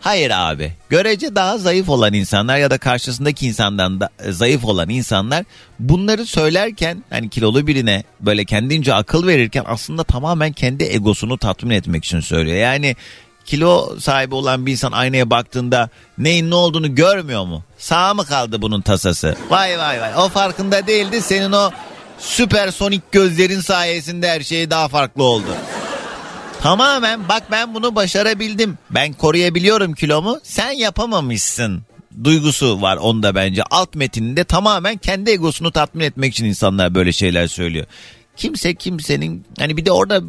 S2: Hayır abi. Görece daha zayıf olan insanlar ya da karşısındaki insandan da e, zayıf olan insanlar bunları söylerken hani kilolu birine böyle kendince akıl verirken aslında tamamen kendi egosunu tatmin etmek için söylüyor. Yani kilo sahibi olan bir insan aynaya baktığında neyin ne olduğunu görmüyor mu? Sağ mı kaldı bunun tasası? Vay vay vay. O farkında değildi. Senin o süpersonik gözlerin sayesinde her şey daha farklı oldu. Tamamen bak ben bunu başarabildim. Ben koruyabiliyorum kilomu. Sen yapamamışsın. Duygusu var onda bence. Alt metninde tamamen kendi egosunu tatmin etmek için insanlar böyle şeyler söylüyor. Kimse kimsenin hani bir de orada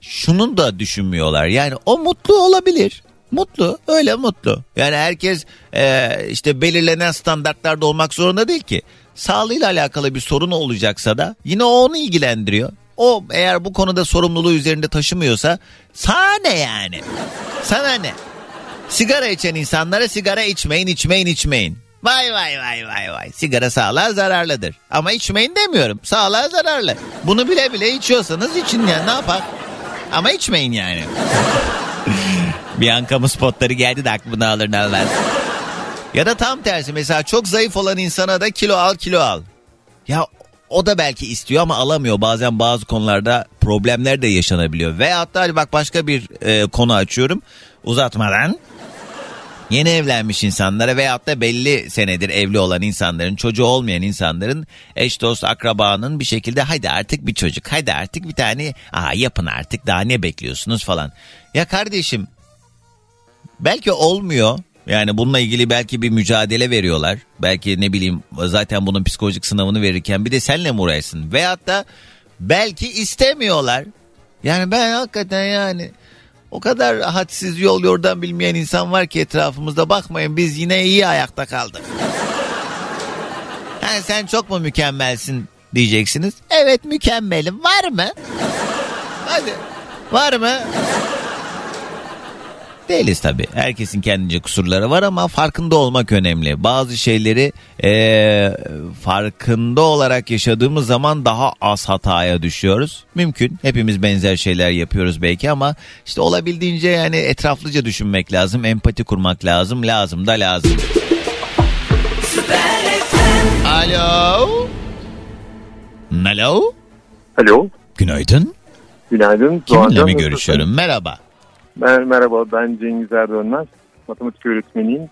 S2: şunun da düşünmüyorlar. Yani o mutlu olabilir. Mutlu öyle mutlu. Yani herkes e, işte belirlenen standartlarda olmak zorunda değil ki. Sağlığıyla alakalı bir sorun olacaksa da yine o onu ilgilendiriyor. O eğer bu konuda sorumluluğu üzerinde taşımıyorsa sana ne yani? Sana ne? Sigara içen insanlara sigara içmeyin içmeyin içmeyin. Vay vay vay vay vay. Sigara sağlığa zararlıdır. Ama içmeyin demiyorum. Sağlığa zararlı. Bunu bile bile içiyorsanız için ya ne yapar? Ama içmeyin yani. bir an kamu spotları geldi de aklımda alır ne. Ya da tam tersi mesela çok zayıf olan insana da kilo al kilo al. Ya o da belki istiyor ama alamıyor. Bazen bazı konularda problemler de yaşanabiliyor. Ve hatta bak başka bir e, konu açıyorum uzatmadan. Yeni evlenmiş insanlara veyahut da belli senedir evli olan insanların, çocuğu olmayan insanların eş dost akrabanın bir şekilde hadi artık bir çocuk, hadi artık bir tane aa yapın artık daha ne bekliyorsunuz falan. Ya kardeşim belki olmuyor. Yani bununla ilgili belki bir mücadele veriyorlar. Belki ne bileyim zaten bunun psikolojik sınavını verirken bir de senle mi uğraşsın? Veyahut da belki istemiyorlar. Yani ben hakikaten yani o kadar hadsiz yol yordan bilmeyen insan var ki etrafımızda bakmayın biz yine iyi ayakta kaldık. Ha, sen çok mu mükemmelsin diyeceksiniz. Evet mükemmelim var mı? Hadi var mı? Değiliz tabii. Herkesin kendince kusurları var ama farkında olmak önemli. Bazı şeyleri eee, farkında olarak yaşadığımız zaman daha az hataya düşüyoruz. Mümkün. Hepimiz benzer şeyler yapıyoruz belki ama işte olabildiğince yani etraflıca düşünmek lazım. Empati kurmak lazım. Lazım da lazım. Alo. Alo.
S9: Alo.
S2: Günaydın.
S9: Günaydın. Doğancan
S2: mi görüşüyorum? Merhaba.
S9: Ben, merhaba ben Cengiz Erdönmez. Matematik öğretmeniyim.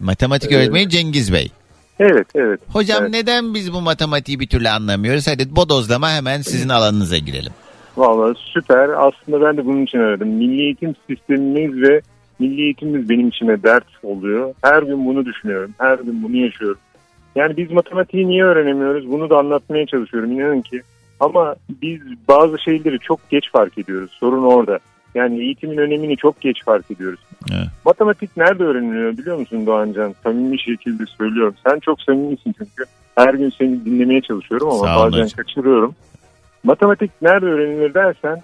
S2: Matematik
S9: Evet.
S2: öğretmeni Cengiz Bey.
S9: Evet evet.
S2: Hocam
S9: Evet.
S2: neden biz bu matematiği bir türlü anlamıyoruz? Hadi bodozlama hemen sizin alanınıza girelim.
S9: Valla süper. Aslında ben de bunun için aradım. Milli eğitim sistemimiz ve milli eğitimimiz benim içime dert oluyor. Her gün bunu düşünüyorum. Her gün bunu yaşıyorum. Yani biz matematiği niye öğrenemiyoruz? Bunu da anlatmaya çalışıyorum. İnanın ki. Ama biz bazı şeyleri çok geç fark ediyoruz. Sorun orada. Yani eğitimin önemini çok geç fark ediyoruz.
S2: Evet.
S9: Matematik nerede öğreniliyor biliyor musun Doğancan? Samimi şekilde söylüyorum. Sen çok samimisin çünkü. Her gün seni dinlemeye çalışıyorum ama bazen
S2: hocam.
S9: kaçırıyorum. Matematik nerede öğrenilir dersen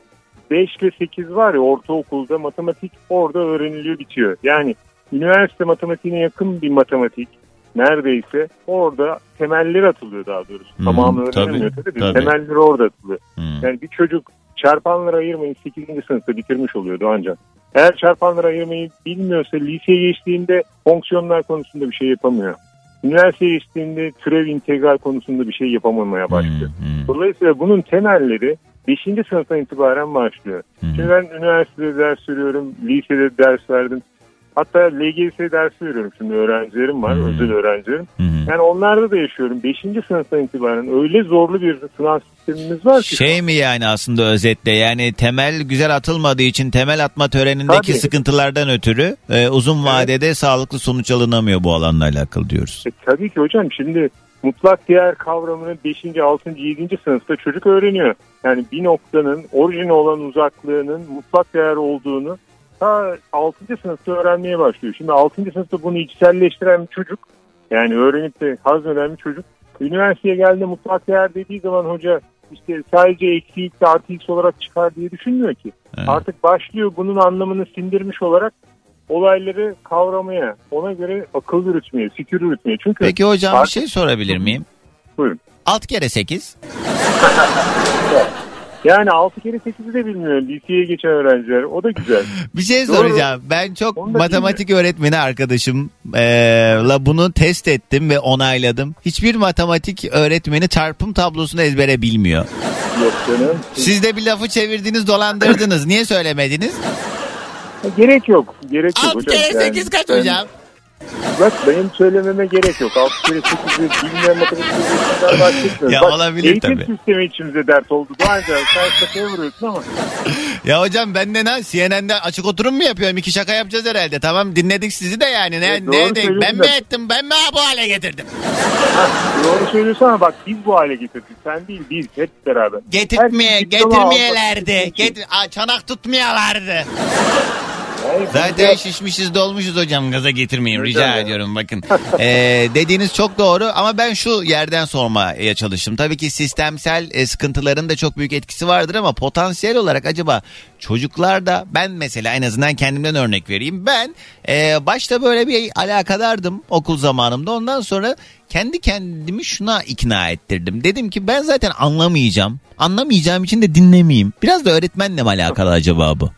S9: 5 ile 8 var ya ortaokulda matematik orada öğreniliyor bitiyor. Yani üniversite matematiğine yakın bir matematik neredeyse orada temelleri atılıyor daha doğrusu.
S2: Hmm,
S9: Tamamı
S2: tabii,
S9: öğrenilmiyor tabii. de
S2: tabii.
S9: Temelleri orada atılıyor.
S2: Hmm.
S9: Yani bir çocuk çarpanları ayırmayı 8. sınıfta bitirmiş oluyor Doğancan. Eğer çarpanları ayırmayı bilmiyorsa liseye geçtiğinde fonksiyonlar konusunda bir şey yapamıyor. Üniversiteye geçtiğinde türev integral konusunda bir şey yapamamaya başlıyor.
S2: Hmm, hmm,
S9: Dolayısıyla bunun temelleri 5. sınıftan itibaren başlıyor.
S2: hmm.
S9: Şimdi ben üniversitede ders veriyorum, lisede ders verdim. Hatta LGS dersi veriyorum şimdi öğrencilerim var,
S2: Hmm.
S9: özel öğrencilerim.
S2: Hmm.
S9: Yani onlarda da yaşıyorum. 5. sınıftan itibaren öyle zorlu bir sınav sistemimiz var ki.
S2: Şey mi yani aslında özetle yani temel güzel atılmadığı için temel atma törenindeki
S9: Tabii.
S2: sıkıntılardan ötürü e, uzun vadede sağlıklı sonuç alınamıyor bu alanla alakalı diyoruz.
S9: E, tabii ki hocam şimdi mutlak değer kavramını 5. 6. 7. sınıfta çocuk öğreniyor. Yani bir noktanın orijin olan uzaklığının mutlak değer olduğunu ta 6. sınıfta öğrenmeye başlıyor. Şimdi 6. sınıfta bunu içselleştiren bir çocuk yani öğrenip de hazmeden bir çocuk Üniversiteye geldiğinde mutlak değer dediği zaman hoca işte sadece eksi x artı x olarak çıkar diye düşünmüyor ki.
S2: Evet.
S9: Artık başlıyor bunun anlamını sindirmiş olarak olayları kavramaya, ona göre akıl yürütmeye, fikir yürütmeye. Çünkü
S2: Peki hocam bir
S9: Artık-
S2: şey sorabilir miyim?
S9: Buyurun.
S2: 6 kere 8.
S9: Yani 6 kere 8'i de bilmiyor liseye geçen öğrenciler. O da güzel.
S2: Bir şey
S9: Doğru.
S2: soracağım. Ben çok matematik öğretmeni arkadaşımla bunu test ettim ve onayladım. Hiçbir matematik öğretmeni çarpım tablosunu ezbere bilmiyor.
S9: Yok canım.
S2: Siz de bir lafı çevirdiniz dolandırdınız. Niye söylemediniz?
S9: Gerek yok. Gerek yok
S2: 6
S9: hocam.
S2: kere
S9: Yani
S2: 8 kaç
S9: ben-
S2: hocam?
S9: Bak benim söylememe gerek yok. 6 kere 8'i bilmeyen matematik öğretmenler bahsetmiyoruz.
S2: Ya
S9: Bak,
S2: olabilir
S9: eğitim
S2: tabii.
S9: sistemi içimize dert oldu. Daha önce sen şakaya vuruyorsun ama.
S2: Ya hocam ben de ne CNN'de açık oturum mu yapıyorum? İki şaka yapacağız herhalde. Tamam dinledik sizi de yani. Ne,
S9: Evet,
S2: ne de- ben mi ettim? Ben mi bu hale getirdim?
S9: Doğru söylüyorsun ama bak biz bu hale getirdik. Sen değil biz hep beraber.
S2: Getirtmeye, getirmeyelerdi.
S9: almak için.
S2: Get, Aa, çanak tutmayalardı. Zaten şişmişiz dolmuşuz hocam gaza getirmeyin rica
S9: Rica
S2: ediyorum bakın. Ee, dediğiniz çok doğru ama ben şu yerden sormaya çalıştım. Tabii ki sistemsel e, sıkıntıların da çok büyük etkisi vardır ama potansiyel olarak acaba çocuklarda ben mesela en azından kendimden örnek vereyim. Ben e, başta böyle bir alakadardım okul zamanımda ondan sonra kendi kendimi şuna ikna ettirdim. Dedim ki ben zaten anlamayacağım. Anlamayacağım için de dinlemeyeyim. Biraz da öğretmenle mi alakalı acaba bu?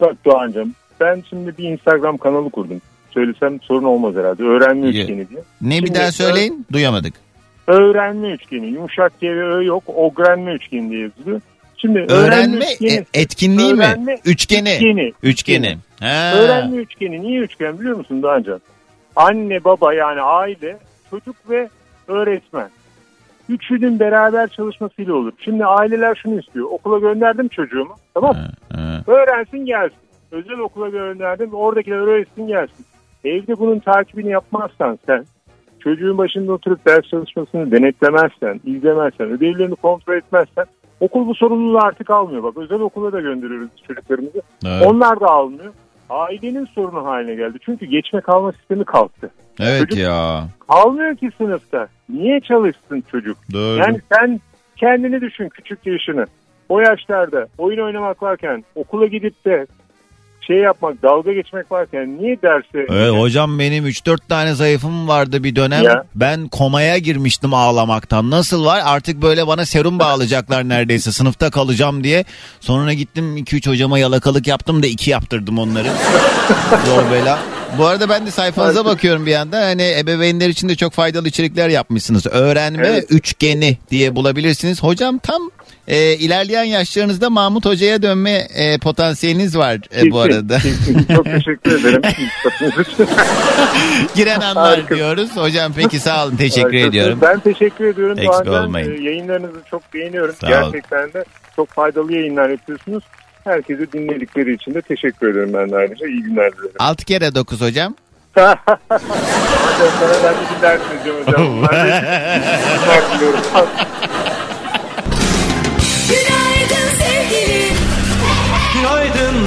S9: Bak Doğan'cığım ben şimdi bir Instagram kanalı kurdum. Söylesem sorun olmaz herhalde. Öğrenme üçgeni diye.
S2: Ne bir
S9: Şimdi
S2: daha söyleyin? Duyamadık.
S9: Öğrenme üçgeni. Yumuşak G ve Ö yok. Ogrenme üçgeni diye yazılıyor. Şimdi
S2: Öğrenme
S9: üçgeni-
S2: e- etkinliği
S9: öğrenme
S2: mi? Üçgeni.
S9: Üçgeni.
S2: Üçgeni. Ha.
S9: Öğrenme üçgeni. Niye üçgen biliyor musun Doğancan? Anne, baba yani aile, çocuk ve öğretmen. Üçünün beraber çalışmasıyla olur. Şimdi aileler şunu istiyor. Okula gönderdim çocuğumu. Tamam mı? Öğrensin gelsin. Özel okula gönderdim. Oradakiler öğretsin gelsin. Evde bunun takibini yapmazsan sen çocuğun başında oturup ders çalışmasını denetlemezsen, izlemezsen, ödevlerini kontrol etmezsen okul bu sorumluluğu artık almıyor. Bak özel okula da gönderiyoruz çocuklarımızı.
S2: Evet.
S9: Onlar da almıyor. Ailenin sorunu haline geldi. Çünkü geçme kalma sistemi kalktı.
S2: Evet
S9: Çocuk-
S2: ya.
S9: Kalmıyor ki sınıfta. Niye çalışsın çocuk?
S2: Doğru.
S9: Yani sen kendini düşün küçük yaşını. O yaşlarda oyun oynamak varken okula gidip de şey yapmak, dalga geçmek varken niye derse...
S2: Evet, hocam benim 3-4 tane zayıfım vardı bir dönem.
S9: Ya.
S2: Ben komaya girmiştim ağlamaktan. Nasıl var? Artık böyle bana serum bağlayacaklar neredeyse. Sınıfta kalacağım diye. Sonra gittim 2-3 hocama yalakalık yaptım da 2 yaptırdım onları. Zor bela. Bu arada ben de sayfanıza bakıyorum bir yandan. Hani ebeveynler için de çok faydalı içerikler yapmışsınız. Öğrenme
S9: Evet.
S2: üçgeni diye bulabilirsiniz. Hocam tam e, ilerleyen yaşlarınızda Mahmut Hoca'ya dönme e, potansiyeliniz var e, bu arada.
S9: Çok teşekkür ederim.
S2: Giren anlar
S9: Harika.
S2: diyoruz. Hocam peki sağ olun teşekkür
S9: Harikasın.
S2: ediyorum.
S9: Ben teşekkür ediyorum.
S2: Eksik olmayın.
S9: Ee, Yayınlarınızı çok beğeniyorum.
S2: Sağ.
S9: Gerçekten de çok faydalı yayınlar yapıyorsunuz. Herkese dinledikleri için de teşekkür ederim ben de ayrıca. İyi günler dilerim.
S2: 6 kere 9 hocam.
S9: Hocam sana ben de dinler diyeceğim hocam. Ben de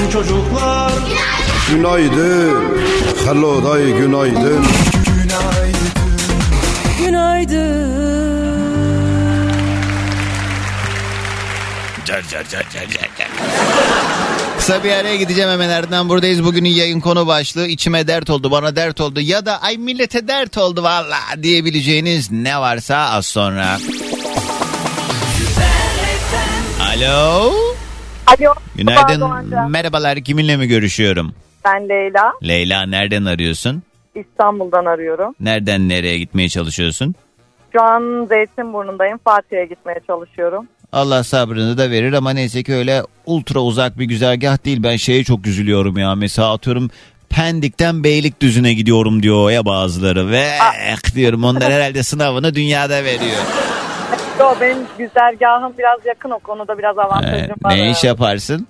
S4: Günaydın
S5: çocuklar.
S6: Günaydın. Hello day günaydın.
S4: Günaydın.
S2: Kısa bir araya gideceğim hemen ardından buradayız. Bugünün yayın konu başlığı içime dert oldu bana dert oldu ya da ay millete dert oldu valla diyebileceğiniz ne varsa az sonra. Alo.
S8: Alo.
S2: Günaydın. Merhabalar kiminle mi görüşüyorum?
S8: Ben Leyla.
S2: Leyla nereden arıyorsun?
S8: İstanbul'dan arıyorum.
S2: Nereden nereye gitmeye çalışıyorsun?
S8: Şu an Zeytinburnu'ndayım. Fatih'e gitmeye çalışıyorum.
S2: Allah sabrını da verir ama neyse ki öyle ultra uzak bir güzergah değil. Ben şeye çok üzülüyorum ya. Mesela atıyorum Pendik'ten Beylikdüzü'ne gidiyorum diyor ya bazıları. Ve eh diyorum onlar herhalde sınavını dünyada veriyor.
S8: Yo, benim güzergahım biraz yakın o konuda biraz avantajım
S2: Ee,
S8: var.
S2: ne iş yaparsın?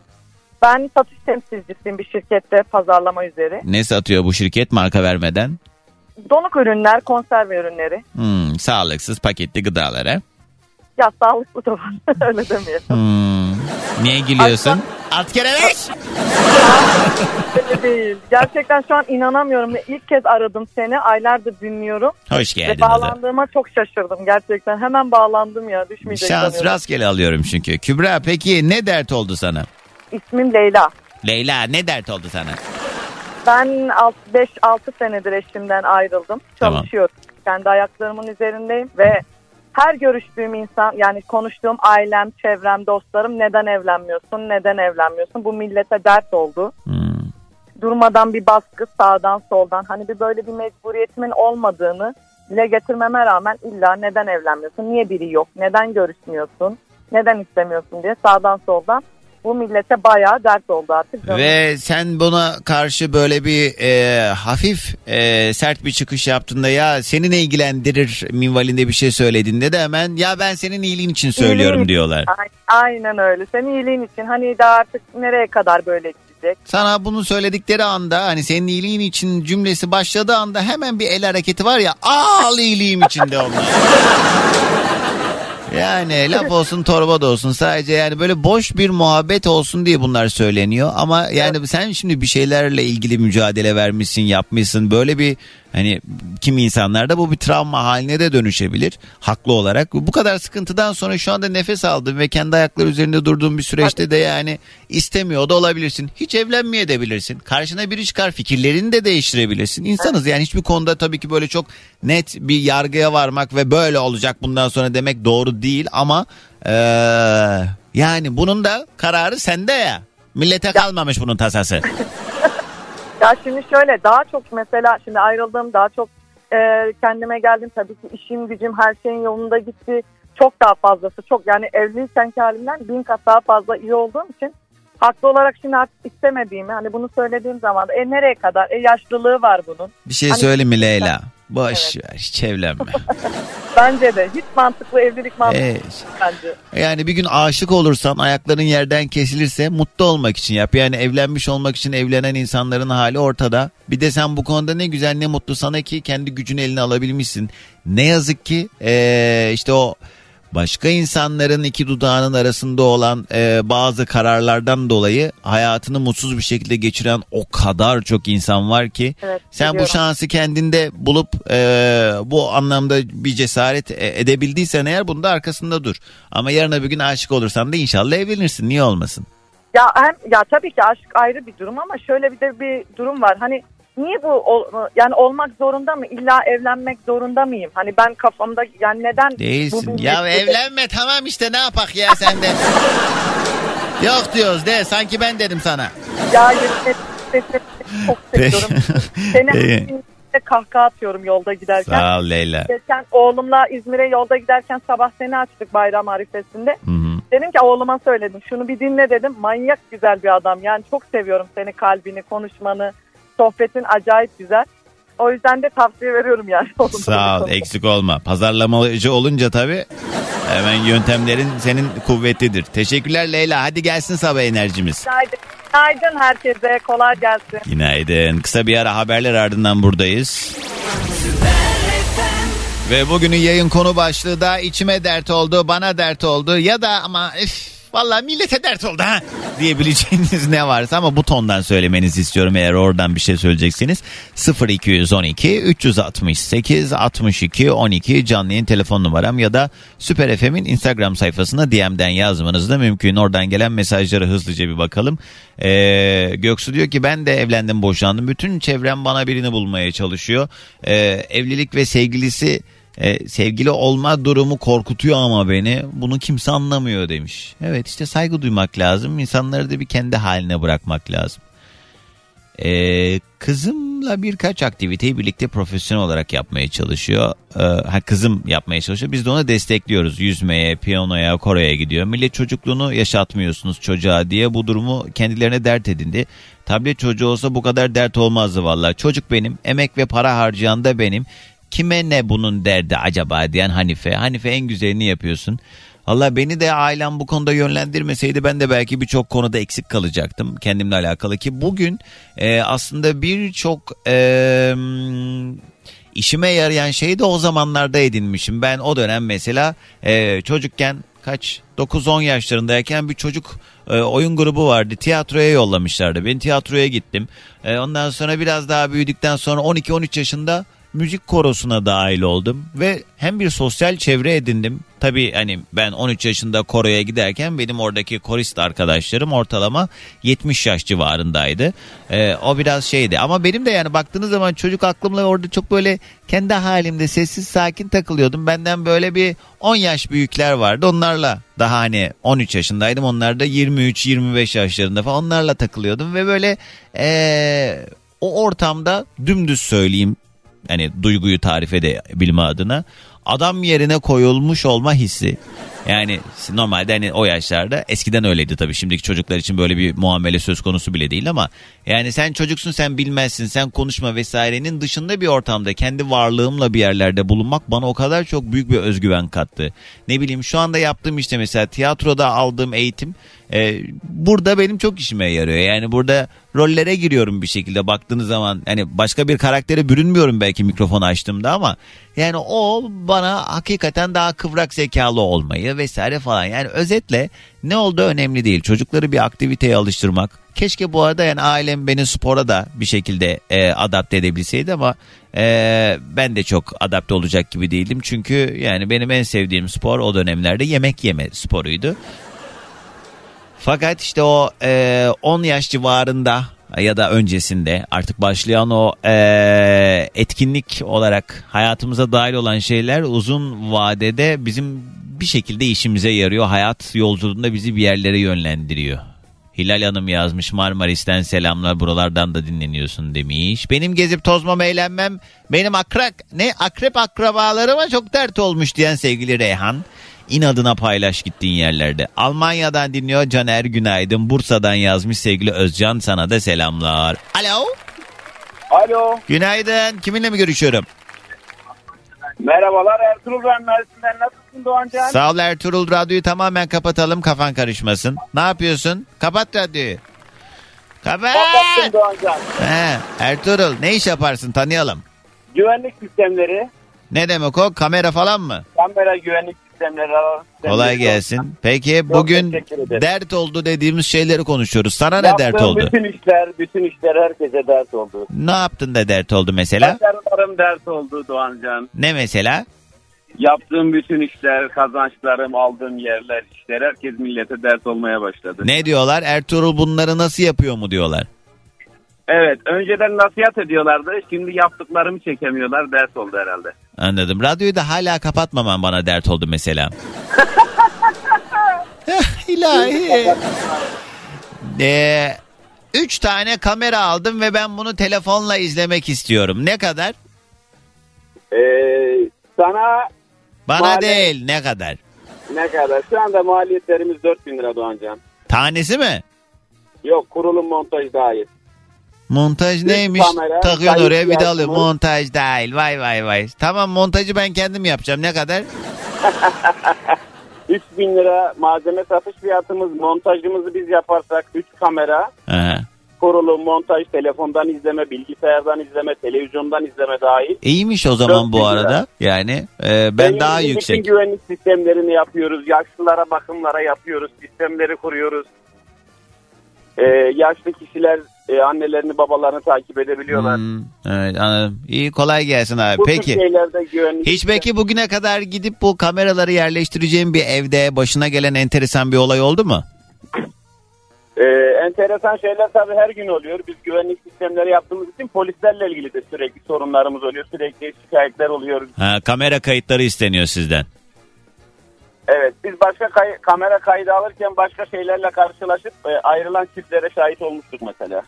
S8: Ben satış temsilcisiyim bir şirkette pazarlama üzeri.
S2: Ne satıyor bu şirket marka vermeden?
S8: Donuk ürünler, konserve ürünleri.
S2: Hmm, sağlıksız paketli gıdalara.
S8: Ya sağlıklı da var öyle demeyelim.
S2: Hmm, niye gülüyorsun? Alt kere beş.
S10: Öyle değil. Gerçekten şu an inanamıyorum. İlk kez aradım seni. Aylardır dinliyorum.
S2: Hoş
S10: Ve
S2: geldin Ada.
S10: bağlandığıma çok şaşırdım gerçekten. Hemen bağlandım ya. Düşmeyecek
S2: Şans
S10: sanıyorum.
S2: rastgele alıyorum çünkü. Kübra peki ne dert oldu sana?
S10: İsmim Leyla.
S2: Leyla ne dert oldu sana?
S10: Ben 5-6 senedir eşimden ayrıldım.
S2: Tamam.
S10: Çalışıyorum. Kendi ayaklarımın üzerindeyim ve her görüştüğüm insan yani konuştuğum ailem, çevrem, dostlarım neden evlenmiyorsun, neden evlenmiyorsun? Bu millete dert oldu.
S2: Hmm.
S10: Durmadan bir baskı sağdan soldan hani bir böyle bir mecburiyetimin olmadığını dile getirmeme rağmen illa neden evlenmiyorsun, niye biri yok, neden görüşmüyorsun, neden istemiyorsun diye sağdan soldan bu millete bayağı dert oldu artık.
S2: Ve sen buna karşı böyle bir e, hafif e, sert bir çıkış yaptığında ya seni ne ilgilendirir minvalinde bir şey söylediğinde de hemen ya ben senin iyiliğin için söylüyorum
S10: İyiliğin-
S2: diyorlar.
S10: Aynen öyle. Senin iyiliğin için hani daha artık nereye kadar böyle gidecek?
S2: Sana bunu söyledikleri anda hani senin iyiliğin için cümlesi başladığı anda hemen bir el hareketi var ya al iyiliğim için de onlar. Yani laf olsun torba da olsun. Sadece yani böyle boş bir muhabbet olsun diye bunlar söyleniyor. Ama yani sen şimdi bir şeylerle ilgili mücadele vermişsin yapmışsın. Böyle bir hani kimi insanlarda bu bir travma haline de dönüşebilir haklı olarak. Bu kadar sıkıntıdan sonra şu anda nefes aldın ve kendi ayakları üzerinde durduğun bir süreçte de yani istemiyor da olabilirsin. Hiç evlenmeye de bilirsin karşına biri çıkar fikirlerini de değiştirebilirsin. İnsanız yani hiçbir konuda tabii ki böyle çok net bir yargıya varmak ve böyle olacak bundan sonra demek doğru değil ama eee, yani bunun da kararı sende ya. Millete kalmamış bunun tasası.
S10: Ya şimdi şöyle daha çok mesela şimdi ayrıldım daha çok e, kendime geldim tabii ki işim gücüm her şeyin yolunda gitti. Çok daha fazlası çok yani evliykenki halimden bin kat daha fazla iyi olduğum için haklı olarak şimdi artık istemediğimi hani bunu söylediğim zaman e nereye kadar e yaşlılığı var bunun.
S2: Bir şey
S10: Hani-
S2: söyleyeyim mi Leyla? Boş ver hiç evlenme.
S10: Bence de hiç mantıklı evlilik mantıklı
S2: Ee,
S10: değil bence.
S2: Yani bir gün aşık olursan ayakların yerden kesilirse mutlu olmak için yap. Yani evlenmiş olmak için evlenen insanların hali ortada. Bir de sen bu konuda ne güzel ne mutlu sana ki kendi gücünü eline alabilmişsin. Ne yazık ki eee, işte o başka insanların iki dudağının arasında olan eee, bazı kararlardan dolayı hayatını mutsuz bir şekilde geçiren o kadar çok insan var ki
S10: Evet,
S2: sen bu
S10: biliyorum.
S2: şansı kendinde bulup eee, bu anlamda bir cesaret e- edebildiysen eğer bunda arkasında dur. Ama yarın öbür gün aşık olursan da inşallah evlenirsin. Niye olmasın?
S10: Ya hem ya tabii ki aşk ayrı bir durum ama şöyle bir de bir durum var. Hani niye bu ol- yani olmak zorunda mı? İlla evlenmek zorunda mıyım? Hani ben kafamda yani neden bu
S2: Değilsin.
S10: bir-
S2: Ya evlenme tamam işte ne yapak ya sende. Yok diyoruz de sanki ben dedim sana.
S10: Ya çok seviyorum. Seni gün kahkaha atıyorum yolda giderken.
S2: Sağ ol Leyla.
S10: Geçen oğlumla İzmir'e yolda giderken sabah seni açtık bayram arifesinde.
S2: Hı hı.
S10: Dedim ki oğluma söyledim şunu bir dinle dedim. Manyak güzel bir adam yani çok seviyorum seni kalbini konuşmanı sohbetin acayip güzel. O yüzden de tavsiye veriyorum yani.
S2: Sağ ol eksik olma. Pazarlamacı olunca tabii hemen yöntemlerin senin kuvvetlidir. Teşekkürler Leyla. Hadi gelsin sabah enerjimiz.
S10: Günaydın. Günaydın herkese kolay gelsin.
S2: Günaydın. Kısa bir ara haberler ardından buradayız. Ve bugünün yayın konu başlığı da içime dert oldu, bana dert oldu ya da ama üf, vallahi millete dert oldu ha diyebileceğiniz ne varsa ama bu tondan söylemenizi istiyorum eğer oradan bir şey söyleyecekseniz. 0212 368 62 12 canlı yayın telefon numaram ya da Süper FM'in Instagram sayfasına DM'den yazmanız da mümkün. Oradan gelen mesajlara hızlıca bir bakalım. Ee, Göksu diyor ki ben de evlendim boşandım. Bütün çevrem bana birini bulmaya çalışıyor. Ee, evlilik ve sevgilisi e, sevgili olma durumu korkutuyor ama beni. Bunu kimse anlamıyor demiş. Evet işte saygı duymak lazım. İnsanları da bir kendi haline bırakmak lazım. Ee, kızımla birkaç aktiviteyi birlikte profesyonel olarak yapmaya çalışıyor. Ee, ha, kızım yapmaya çalışıyor. Biz de ona destekliyoruz. Yüzmeye, piyanoya, koroya gidiyor. Millet çocukluğunu yaşatmıyorsunuz çocuğa diye bu durumu kendilerine dert edindi. Tablet çocuğu olsa bu kadar dert olmazdı vallahi. Çocuk benim, emek ve para harcayan da benim. Kime ne bunun derdi acaba diyen Hanife. Hanife en güzelini yapıyorsun. Valla beni de ailem bu konuda yönlendirmeseydi ben de belki birçok konuda eksik kalacaktım kendimle alakalı ki bugün e, aslında birçok e, işime yarayan şeyi de o zamanlarda edinmişim. Ben o dönem mesela e, çocukken kaç 9-10 yaşlarındayken bir çocuk e, oyun grubu vardı. Tiyatroya yollamışlardı. Ben tiyatroya gittim. E, ondan sonra biraz daha büyüdükten sonra 12-13 yaşında müzik korosuna dahil oldum ve hem bir sosyal çevre edindim. Tabii hani ben 13 yaşında koroya giderken benim oradaki korist arkadaşlarım ortalama 70 yaş civarındaydı. Ee, o biraz şeydi ama benim de yani baktığınız zaman çocuk aklımla orada çok böyle kendi halimde sessiz sakin takılıyordum. Benden böyle bir 10 yaş büyükler vardı. Onlarla daha hani 13 yaşındaydım. Onlar da 23-25 yaşlarında falan onlarla takılıyordum ve böyle ee, o ortamda dümdüz söyleyeyim hani duyguyu tarif edebilme adına adam yerine koyulmuş olma hissi. Yani normalde hani o yaşlarda eskiden öyleydi tabii şimdiki çocuklar için böyle bir muamele söz konusu bile değil ama yani sen çocuksun sen bilmezsin sen konuşma vesairenin dışında bir ortamda kendi varlığımla bir yerlerde bulunmak bana o kadar çok büyük bir özgüven kattı. Ne bileyim şu anda yaptığım işte mesela tiyatroda aldığım eğitim e, burada benim çok işime yarıyor. Yani burada rollere giriyorum bir şekilde baktığınız zaman hani başka bir karaktere bürünmüyorum belki mikrofonu açtığımda ama yani o bana hakikaten daha kıvrak zekalı olmayı vesaire falan yani özetle ne oldu önemli değil. Çocukları bir aktiviteye alıştırmak. Keşke bu arada yani ailem beni spora da bir şekilde e, adapte edebilseydi ama e, ben de çok adapte olacak gibi değildim. Çünkü yani benim en sevdiğim spor o dönemlerde yemek yeme sporuydu. Fakat işte o e, 10 yaş civarında ya da öncesinde artık başlayan o e, etkinlik olarak hayatımıza dahil olan şeyler uzun vadede bizim bir şekilde işimize yarıyor. Hayat yolculuğunda bizi bir yerlere yönlendiriyor. Hilal Hanım yazmış Marmaris'ten selamlar buralardan da dinleniyorsun demiş. Benim gezip tozmam eğlenmem benim akrak ne akrep akrabalarıma çok dert olmuş diyen sevgili Reyhan. İnadına paylaş gittiğin yerlerde. Almanya'dan dinliyor Caner Günaydın. Bursa'dan yazmış sevgili Özcan sana da selamlar. Alo.
S7: Alo.
S2: Günaydın. Kiminle mi görüşüyorum?
S7: Merhabalar Ertuğrul ben Mersin'den. Nasılsın Doğancan?
S2: Sağ ol Ertuğrul radyoyu tamamen kapatalım kafan karışmasın. Ne yapıyorsun? Kapat radyoyu. Kapat.
S7: Kapattım Doğancan.
S2: He, Ertuğrul ne iş yaparsın tanıyalım.
S7: Güvenlik sistemleri,
S2: Ne demek o kamera falan mı?
S7: kamera güvenlik sistemleri.
S2: Kolay gelsin. Peki bugün dert oldu dediğimiz şeyleri konuşuyoruz. Sana ne
S7: Yaptığım
S2: dert oldu?
S7: bütün işler, bütün işler herkese dert oldu.
S2: Ne yaptın da dert oldu mesela?
S7: Başarılarım dert oldu Doğancan.
S2: Ne mesela?
S7: Yaptığım bütün işler, kazançlarım, aldığım yerler, işler herkes millete dert olmaya başladı.
S2: Ne diyorlar? Ertuğrul bunları nasıl yapıyor mu diyorlar?
S7: Evet, önceden nasihat ediyorlardı. Şimdi yaptıklarımı çekemiyorlar. Dert oldu herhalde.
S2: Anladım. Radyoyu da hala kapatmaman bana dert oldu mesela. İlahi. Ee, üç tane kamera aldım ve ben bunu telefonla izlemek istiyorum. Ne kadar?
S7: Ee, sana
S2: Bana
S7: Maalesef-
S2: değil ne kadar?
S7: ne kadar? Şu anda maliyetlerimiz 4000 lira Doğancan.
S2: Tanesi mi?
S7: Yok, kurulum montaj dahil.
S2: Montaj neymiş?
S7: kamera,
S2: Takıyorsun oraya bir de alıyor. Montaj dahil. Vay vay vay. Tamam montajı ben kendim yapacağım. Ne kadar?
S7: 3000 lira malzeme satış fiyatımız, montajımızı biz yaparsak 3 kamera,
S2: Aha.
S7: kurulum, montaj, telefondan izleme, bilgisayardan izleme, televizyondan izleme dahil.
S2: İyiymiş o zaman bu
S7: 4000 lira.
S2: arada. Yani e, ben
S7: Benim
S2: daha
S7: bütün
S2: yüksek.
S7: güvenlik sistemlerini yapıyoruz. Yaşlılara bakımlara yapıyoruz. Sistemleri kuruyoruz. Ee, yaşlı kişiler e, annelerini babalarını takip edebiliyorlar.
S2: Hmm, evet anladım. İyi kolay gelsin abi.
S7: Bu
S2: Peki.
S7: şeylerde güvenlik
S2: Hiç peki bugüne kadar gidip bu kameraları yerleştireceğim bir evde başına gelen enteresan bir olay oldu mu?
S7: Ee, enteresan şeyler tabii her gün oluyor. Biz güvenlik sistemleri yaptığımız için polislerle ilgili de sürekli sorunlarımız oluyor. Sürekli şikayetler oluyor.
S2: Ha, kamera kayıtları isteniyor sizden.
S7: Evet biz başka kay- kamera kaydı alırken başka şeylerle karşılaşıp e, ayrılan çiftlere şahit olmuştuk mesela.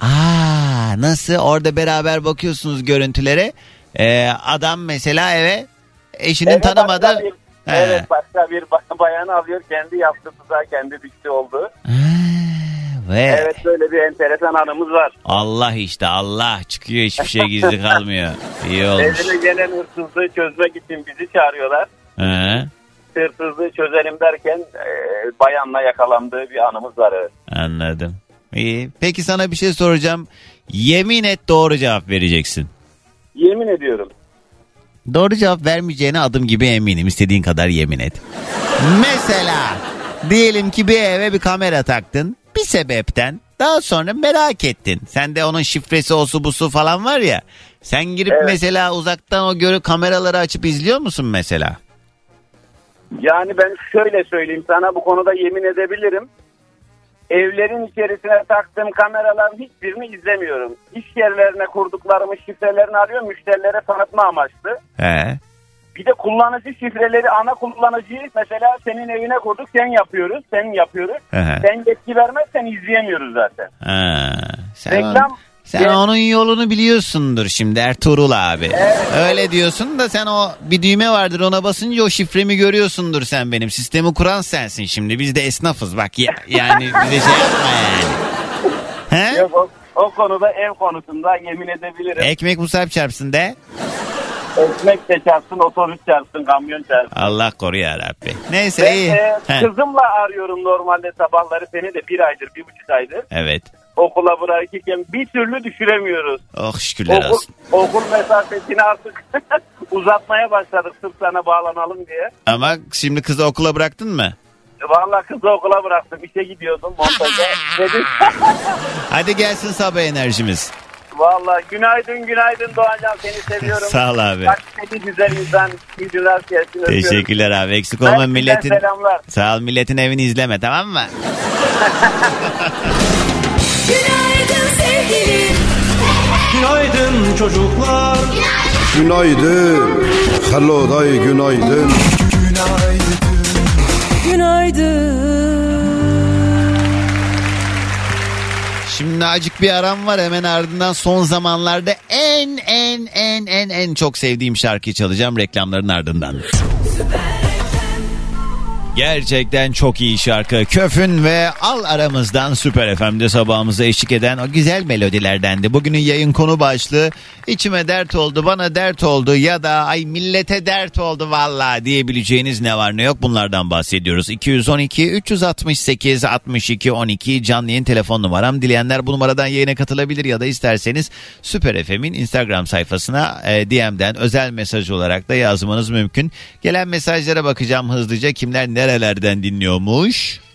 S2: Aa, nasıl? Orada beraber bakıyorsunuz görüntülere. Ee, adam mesela eve eşinin
S7: Evet,
S2: tanımadığı...
S7: bir-
S2: He.
S7: Evet başka bir ba- bayanı alıyor kendi yaptı tuzağa kendi düştü oldu.
S2: Ve
S7: Evet böyle bir enteresan anımız var.
S2: Allah işte Allah çıkıyor hiçbir şey gizli kalmıyor. İyi olmuş.
S7: Evine gelen hırsızlığı çözmek için bizi çağırıyorlar.
S2: Hı,
S7: Hırsızlığı çözelim derken e, bayanla yakalandığı bir anımız var evet.
S2: anladım. İyi. Peki sana bir şey soracağım. Yemin et doğru cevap vereceksin.
S7: Yemin ediyorum.
S2: Doğru cevap vermeyeceğine adım gibi eminim. İstediğin kadar yemin et. Mesela Diyelim ki bir eve bir kamera taktın. Bir sebepten daha sonra merak ettin. Sende onun şifresi osu busu falan var ya. Sen girip
S7: Evet.
S2: mesela uzaktan o görü kameraları açıp izliyor musun mesela?
S7: Yani ben şöyle söyleyeyim sana bu konuda yemin edebilirim. Evlerin içerisine taktığım kameraların hiçbirini izlemiyorum. İş yerlerine kurduklarımız şifrelerini alıyorum müşterilere tanıtma amaçlı.
S2: He.
S7: Bir de kullanıcı şifreleri ana kullanıcıyı mesela senin evine kurduk sen yapıyoruz sen yapıyoruz.
S2: Hı.
S7: Sen yetki vermezsen izleyemiyoruz zaten.
S2: Ha. Sen,
S7: Reklam
S2: sen
S7: Evet.
S2: onun yolunu biliyorsundur şimdi Ertuğrul abi. Öyle diyorsun da sen o bir düğme vardır ona basınca o şifremi görüyorsundur sen benim. Sistemi kuran sensin şimdi. Biz de esnafız bak ya, yani bize şey yapma yani. He?
S7: Yok, o, o konuda ev konusunda yemin edebilirim.
S2: Ekmek musab çarpsın de.
S7: Ekmek de çarpsın, otobüs çarpsın, kamyon çarpsın.
S2: Allah koru ya Rabbi. Neyse
S7: Ben
S2: iyi.
S7: e,
S2: He.
S7: kızımla arıyorum normalde sabahları seni de bir aydır, bir buçuk aydır.
S2: Evet.
S7: Okula bırakırken bir türlü düşüremiyoruz.
S2: Oh şükürler
S7: Okul,
S2: olsun.
S7: okul mesafesini artık uzatmaya başladık sırf sana bağlanalım diye.
S2: Ama şimdi kızı okula bıraktın mı?
S7: Vallahi kızı okula bıraktım. işe gidiyordum montaja. Dedim
S2: Hadi gelsin sabah enerjimiz.
S7: Vallahi günaydın günaydın Doğancan seni seviyorum.
S2: Sağ ol abi.
S7: Seni güzel insan. Günler gelsin. öpüyorum.
S2: Teşekkürler abi. Eksik olma milletin.
S7: selamlar.
S2: Sağ ol milletin evini izleme tamam mı?
S11: Günaydın
S5: çocuklar
S6: Günaydın. Hello day günaydın.
S11: Günaydın.
S2: Şimdi acık bir aram var hemen ardından son zamanlarda en en en en en çok sevdiğim şarkıyı çalacağım reklamların ardından. Gerçekten çok iyi şarkı. Köfün ve Al aramızdan Süper FM'de sabahımıza eşlik eden o güzel melodilerdendi. Bugünün yayın konu başlığı içime dert oldu bana dert oldu ya da ay millete dert oldu valla diyebileceğiniz ne var ne yok bunlardan bahsediyoruz. 212 368 62 12 canlı yayın telefon numaram. Dileyenler bu numaradan yayına katılabilir ya da isterseniz Süper FM'in Instagram sayfasına e, DM'den özel mesaj olarak da yazmanız mümkün. Gelen mesajlara bakacağım hızlıca kimler nerelerden dinliyormuş.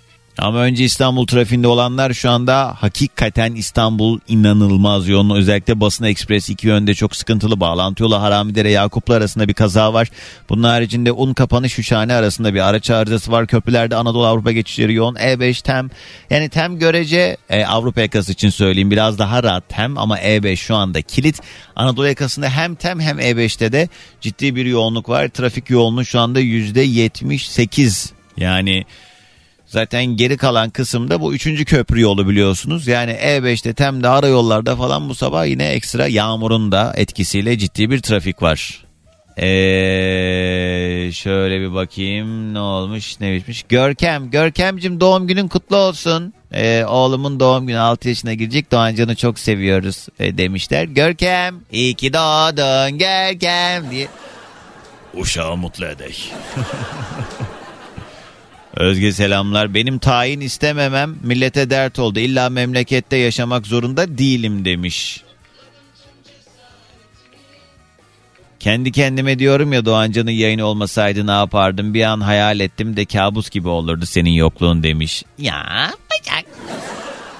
S2: Ama önce İstanbul trafiğinde olanlar şu anda hakikaten İstanbul inanılmaz yoğun. Özellikle Basın Ekspres iki yönde çok sıkıntılı. Bağlantı yolu Haramidere Yakuplu arasında bir kaza var. Bunun haricinde un kapanış Şuşhane arasında bir araç arızası var. Köprülerde Anadolu Avrupa geçişleri yoğun. E5 tem yani tem görece e, Avrupa yakası için söyleyeyim biraz daha rahat tem ama E5 şu anda kilit. Anadolu yakasında hem tem hem E5'te de ciddi bir yoğunluk var. Trafik yoğunluğu şu anda %78 yani Zaten geri kalan kısımda bu üçüncü köprü yolu biliyorsunuz. Yani E5'te Tem'de ara yollarda falan bu sabah yine ekstra yağmurun da etkisiyle ciddi bir trafik var. Ee, şöyle bir bakayım ne olmuş ne bitmiş. Görkem, Görkemcim doğum günün kutlu olsun. Ee, oğlumun doğum günü 6 yaşına girecek. Doğancan'ı çok seviyoruz e, demişler. Görkem, iyi ki doğdun Görkem diye. Uşağı mutlu edek. Özge selamlar. Benim tayin istememem millete dert oldu. İlla memlekette yaşamak zorunda değilim demiş. Kendi kendime diyorum ya Doğancan'ın yayını olmasaydı ne yapardım? Bir an hayal ettim de kabus gibi olurdu senin yokluğun demiş. Ya bacak.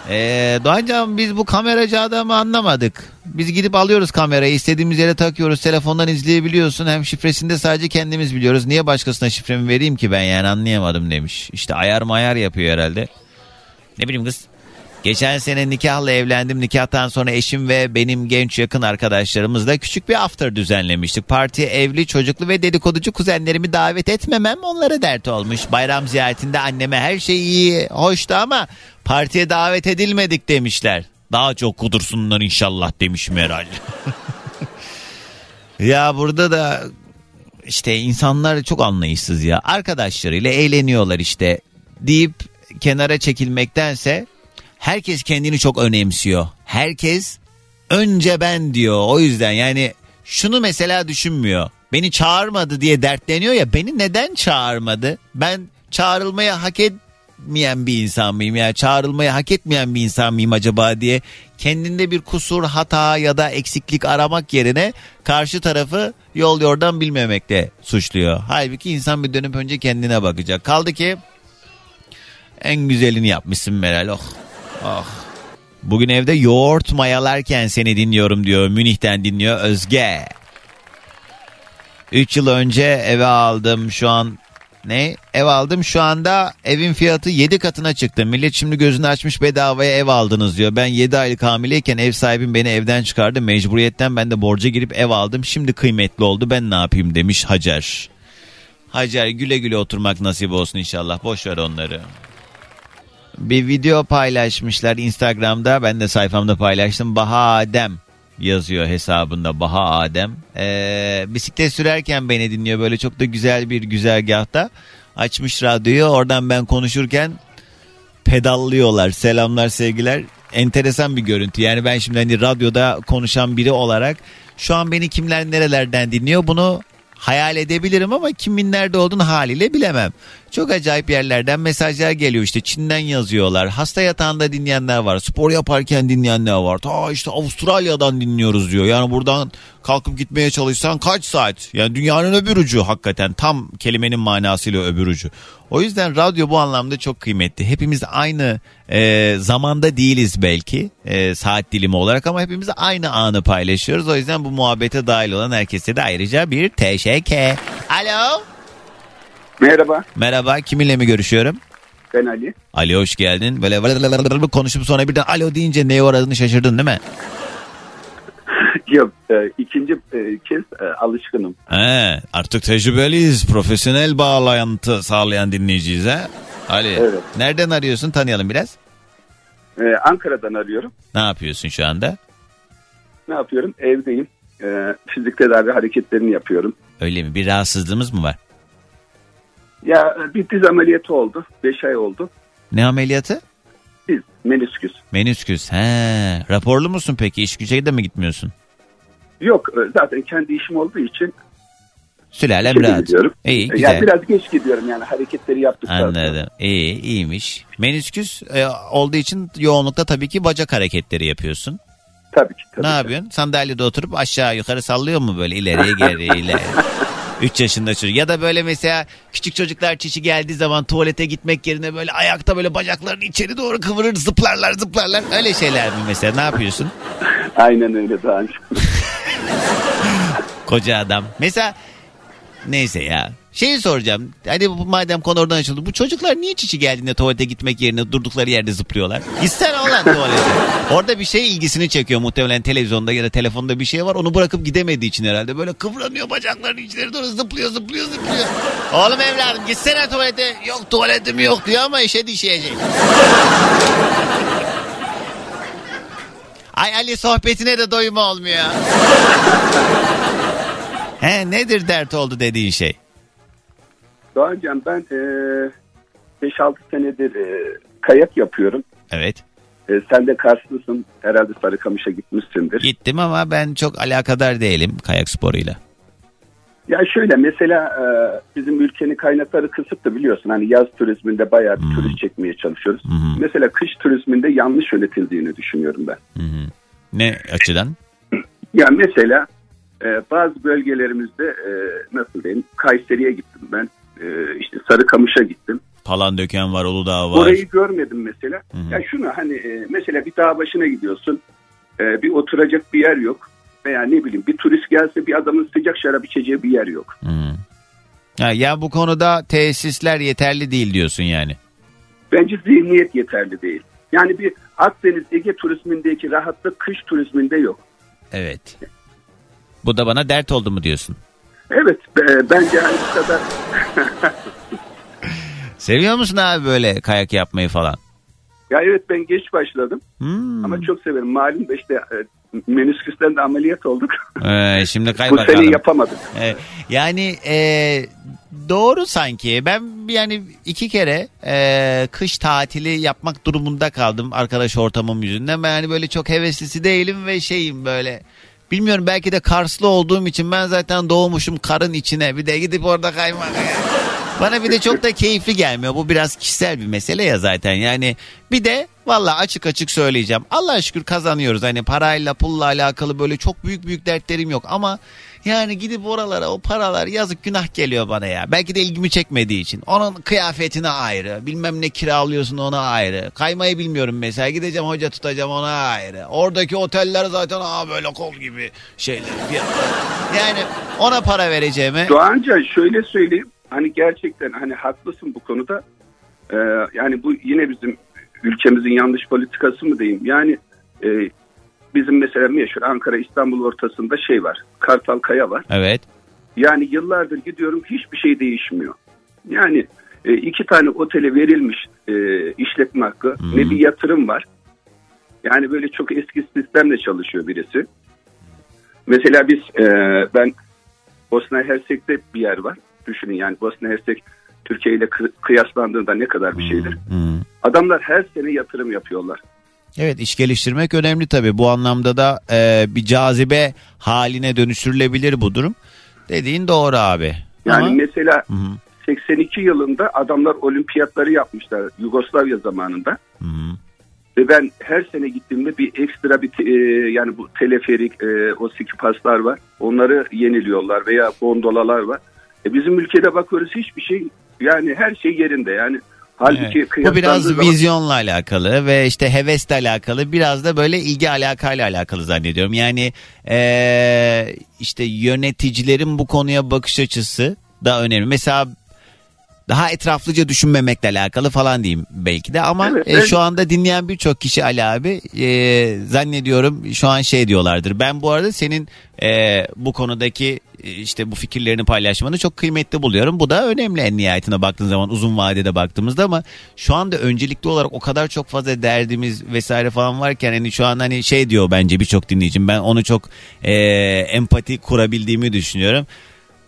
S2: Ee, Doğancan biz bu kameracı adamı anlamadık. Biz gidip alıyoruz kamerayı istediğimiz yere takıyoruz telefondan izleyebiliyorsun. Hem şifresini de sadece kendimiz biliyoruz. Niye başkasına şifremi vereyim ki ben yani anlayamadım demiş. İşte ayar mayar yapıyor herhalde. Ne bileyim kız. Geçen sene nikahla evlendim. Nikahtan sonra eşim ve benim genç yakın arkadaşlarımızla küçük bir after düzenlemiştik. Partiye evli, çocuklu ve dedikoducu kuzenlerimi davet etmemem onlara dert olmuş. Bayram ziyaretinde anneme her şey iyi, hoştu ama partiye davet edilmedik demişler. Daha çok kudursunlar inşallah demişim herhalde. ya burada da işte insanlar çok anlayışsız ya. Arkadaşlarıyla eğleniyorlar işte deyip kenara çekilmektense herkes kendini çok önemsiyor. Herkes önce ben diyor. O yüzden yani şunu mesela düşünmüyor. Beni çağırmadı diye dertleniyor ya beni neden çağırmadı? Ben çağrılmayı hak etmeyen bir insan mıyım? Yani çağrılmayı hak etmeyen bir insan mıyım acaba diye kendinde bir kusur, hata ya da eksiklik aramak yerine karşı tarafı yol yordan bilmemekle suçluyor. Halbuki insan bir dönüp önce kendine bakacak. Kaldı ki En güzelini yapmışsın Meral. Oh. Oh. Bugün evde yoğurt mayalarken seni dinliyorum diyor. Münih'ten dinliyor Özge. 3 yıl önce eve aldım şu an ne? Ev aldım şu anda evin fiyatı 7 katına çıktı. Millet şimdi gözünü açmış bedavaya ev aldınız diyor. Ben 7 aylık hamileyken ev sahibim beni evden çıkardı. Mecburiyetten ben de borca girip ev aldım. Şimdi kıymetli oldu ben ne yapayım demiş Hacer. Hacer güle güle oturmak nasip olsun inşallah. Boş ver onları. Bir video paylaşmışlar Instagram'da. Ben de sayfamda paylaştım. Baha Adem yazıyor hesabında Baha Adem. Ee, bisiklet sürerken beni dinliyor böyle çok da güzel bir güzergahta. Açmış radyoyu oradan ben konuşurken pedallıyorlar. Selamlar sevgiler. Enteresan bir görüntü. Yani ben şimdi hani radyoda konuşan biri olarak şu an beni kimler nerelerden dinliyor bunu hayal edebilirim ama kimin nerede olduğunu haliyle bilemem. Çok acayip yerlerden mesajlar geliyor işte Çin'den yazıyorlar. Hasta yatağında dinleyenler var. Spor yaparken dinleyenler var. Ta işte Avustralya'dan dinliyoruz diyor. Yani buradan kalkıp gitmeye çalışsan kaç saat? Yani dünyanın öbür ucu hakikaten tam kelimenin manasıyla öbür ucu. O yüzden radyo bu anlamda çok kıymetli. Hepimiz aynı e, zamanda değiliz belki e, saat dilimi olarak ama hepimiz aynı anı paylaşıyoruz. O yüzden bu muhabbete dahil olan herkese de ayrıca bir teşekkür. Alo.
S12: Merhaba
S2: Merhaba kiminle mi görüşüyorum?
S12: ben Ali.
S2: Ali hoş geldin. Böyle vır vır vır vır konuşup sonra birden alo deyince neye uğradığını şaşırdın değil mi?
S12: Yok e, ikinci e, kez e, alışkınım.
S2: He, artık tecrübeliyiz. Profesyonel bağlantı sağlayan dinleyiciyiz ha. Ali
S12: Evet.
S2: nereden arıyorsun tanıyalım biraz.
S12: E, Ankara'dan arıyorum.
S2: Ne yapıyorsun şu anda?
S12: Ne yapıyorum? Evdeyim. E, fizik tedavi hareketlerini yapıyorum.
S2: Öyle mi? Bir rahatsızlığımız mı var?
S12: Ya e, bir diz ameliyatı oldu. 5 ay oldu.
S2: Ne ameliyatı?
S12: Diz, menisküs.
S2: Menüsküs. He. Raporlu musun peki? İş güce de mi gitmiyorsun?
S12: Yok e, zaten kendi işim olduğu için
S2: Sülalem rahat.
S12: gidiyorum.
S2: İyi
S12: E,
S2: güzel.
S12: Yani biraz geç gidiyorum yani hareketleri yaptıktan sonra.
S2: Anladım. İyi iyiymiş. Menüsküs e, olduğu için yoğunlukta tabii ki bacak hareketleri yapıyorsun.
S12: Tabii ki. Tabii
S2: ne
S12: ki.
S2: yapıyorsun? Sandalyede oturup aşağı yukarı sallıyor mu böyle ileriye geri ileri? 3 yaşında çocuk. Ya da böyle mesela küçük çocuklar çişi geldiği zaman tuvalete gitmek yerine böyle ayakta böyle bacaklarını içeri doğru kıvırır zıplarlar zıplarlar. Öyle şeyler mi mesela ne yapıyorsun?
S12: Aynen öyle daha önce.
S2: Koca adam. Mesela neyse ya. Şeyi soracağım. Hani bu madem konu oradan açıldı. Bu çocuklar niye çişi geldiğinde tuvalete gitmek yerine durdukları yerde zıplıyorlar? Gitsene olan tuvalete. Orada bir şey ilgisini çekiyor muhtemelen televizyonda ya da telefonda bir şey var. Onu bırakıp gidemediği için herhalde. Böyle kıvranıyor bacaklarını içleri doğru zıplıyor zıplıyor zıplıyor. Oğlum evladım gitsene tuvalete. Yok tuvaletim yok diyor ama işe dişeyecek. Ay Ali sohbetine de doyum olmuyor. He nedir dert oldu dediğin şey?
S12: Doğancan ben e, 5-6 senedir e, kayak yapıyorum.
S2: Evet.
S12: E, sen de Karslısın. Herhalde Sarıkamış'a gitmişsindir.
S2: Gittim ama ben çok alakadar değilim kayak sporuyla.
S12: Ya şöyle mesela e, bizim ülkenin kaynakları kısıtlı biliyorsun. Hani yaz turizminde bayağı bir turist çekmeye çalışıyoruz. Mesela kış turizminde yanlış yönetildiğini düşünüyorum ben.
S2: Ne açıdan?
S12: Ya mesela e, bazı bölgelerimizde e, nasıl diyeyim Kayseri'ye gittim ben. E, işte Sarıkamış'a gittim.
S2: Palandöken var, Uludağ var.
S12: Orayı görmedim mesela. Ya şunu hani e, mesela bir dağ başına gidiyorsun. E, bir oturacak bir yer yok. Veya ne bileyim bir turist gelse bir adamın sıcak şarap içeceği bir yer yok.
S2: Ya, ya bu konuda tesisler yeterli değil diyorsun yani.
S12: Bence zihniyet yeterli değil. Yani bir Akdeniz Ege turizmindeki rahatlık kış turizminde yok.
S2: Evet. Bu da bana dert oldu mu diyorsun?
S12: Evet e, bence bu kadar
S2: Seviyor musun abi böyle kayak yapmayı falan?
S12: ya evet ben geç başladım
S2: Hmm.
S12: ama çok severim. Malum da işte e, de ameliyat olduk.
S2: Ee, şimdi kay
S12: bu
S2: bakalım.
S12: sene yapamadık.
S2: Ee, yani e, doğru sanki. Ben yani iki kere e, kış tatili yapmak durumunda kaldım arkadaş ortamım yüzünden. Ben yani böyle çok heveslisi değilim ve şeyim böyle. Bilmiyorum belki de Karslı olduğum için ben zaten doğmuşum karın içine. Bir de gidip orada kaymak. Bana bir de çok da keyifli gelmiyor. Bu biraz kişisel bir mesele ya zaten. Yani bir de valla açık açık söyleyeceğim. Allah şükür kazanıyoruz. Hani parayla pulla alakalı böyle çok büyük büyük dertlerim yok. Ama Yani gidip oralara o paralar yazık günah geliyor bana ya. Belki de ilgimi çekmediği için. Onun kıyafetine ayrı. Bilmem ne kiralıyorsun ona ayrı. Kaymayı bilmiyorum mesela. Gideceğim hoca tutacağım ona ayrı. Oradaki oteller zaten aa böyle kol gibi şeyler. Yani ona para vereceğime.
S12: Doğanca şöyle söyleyeyim. Hani gerçekten hani haklısın bu konuda. Ee, yani bu yine bizim ülkemizin yanlış politikası mı diyeyim. Yani e, bizim mesela meşhur Ankara İstanbul ortasında şey var. Kartal Kaya var.
S2: Evet.
S12: Yani yıllardır gidiyorum hiçbir şey değişmiyor. Yani e, iki tane otele verilmiş e, işletme hakkı ne bir yatırım var. Yani böyle çok eski sistemle çalışıyor birisi. Mesela biz e, ben Bosna Hersek'te bir yer var. Düşünün yani Bosna Hersek Türkiye ile kı- kıyaslandığında ne kadar bir şeydir. Adamlar her sene yatırım yapıyorlar.
S2: Evet iş geliştirmek önemli tabii. Bu anlamda da e, bir cazibe haline dönüştürülebilir bu durum. Dediğin doğru abi.
S12: Yani
S2: Ama-
S12: mesela
S2: Hı hı.
S12: 82 yılında adamlar olimpiyatları yapmışlar Yugoslavya zamanında. Ve ben her sene gittiğimde bir ekstra bir e, yani bu teleferik, e, o skipaslar var. Onları yeniliyorlar veya gondolalar var. E, bizim ülkede bakıyoruz hiçbir şey yani her şey yerinde yani. Halbuki
S2: Evet. Bu biraz
S12: zaman-
S2: vizyonla alakalı ve işte hevesle alakalı biraz da böyle ilgi alakayla alakalı zannediyorum. Yani eee, işte yöneticilerin bu konuya bakış açısı da önemli. Mesela daha etraflıca düşünmemekle alakalı falan diyeyim belki de ama
S12: Evet,
S2: e,
S12: evet.
S2: şu anda dinleyen birçok kişi Ali abi e, zannediyorum şu an şey diyorlardır. Ben bu arada senin e, bu konudaki e, işte bu fikirlerini paylaşmanı çok kıymetli buluyorum. Bu da önemli en nihayetine baktığın zaman uzun vadede baktığımızda ama şu anda öncelikli olarak o kadar çok fazla derdimiz vesaire falan varken hani şu an hani şey diyor bence birçok dinleyicim ben onu çok e, empati kurabildiğimi düşünüyorum.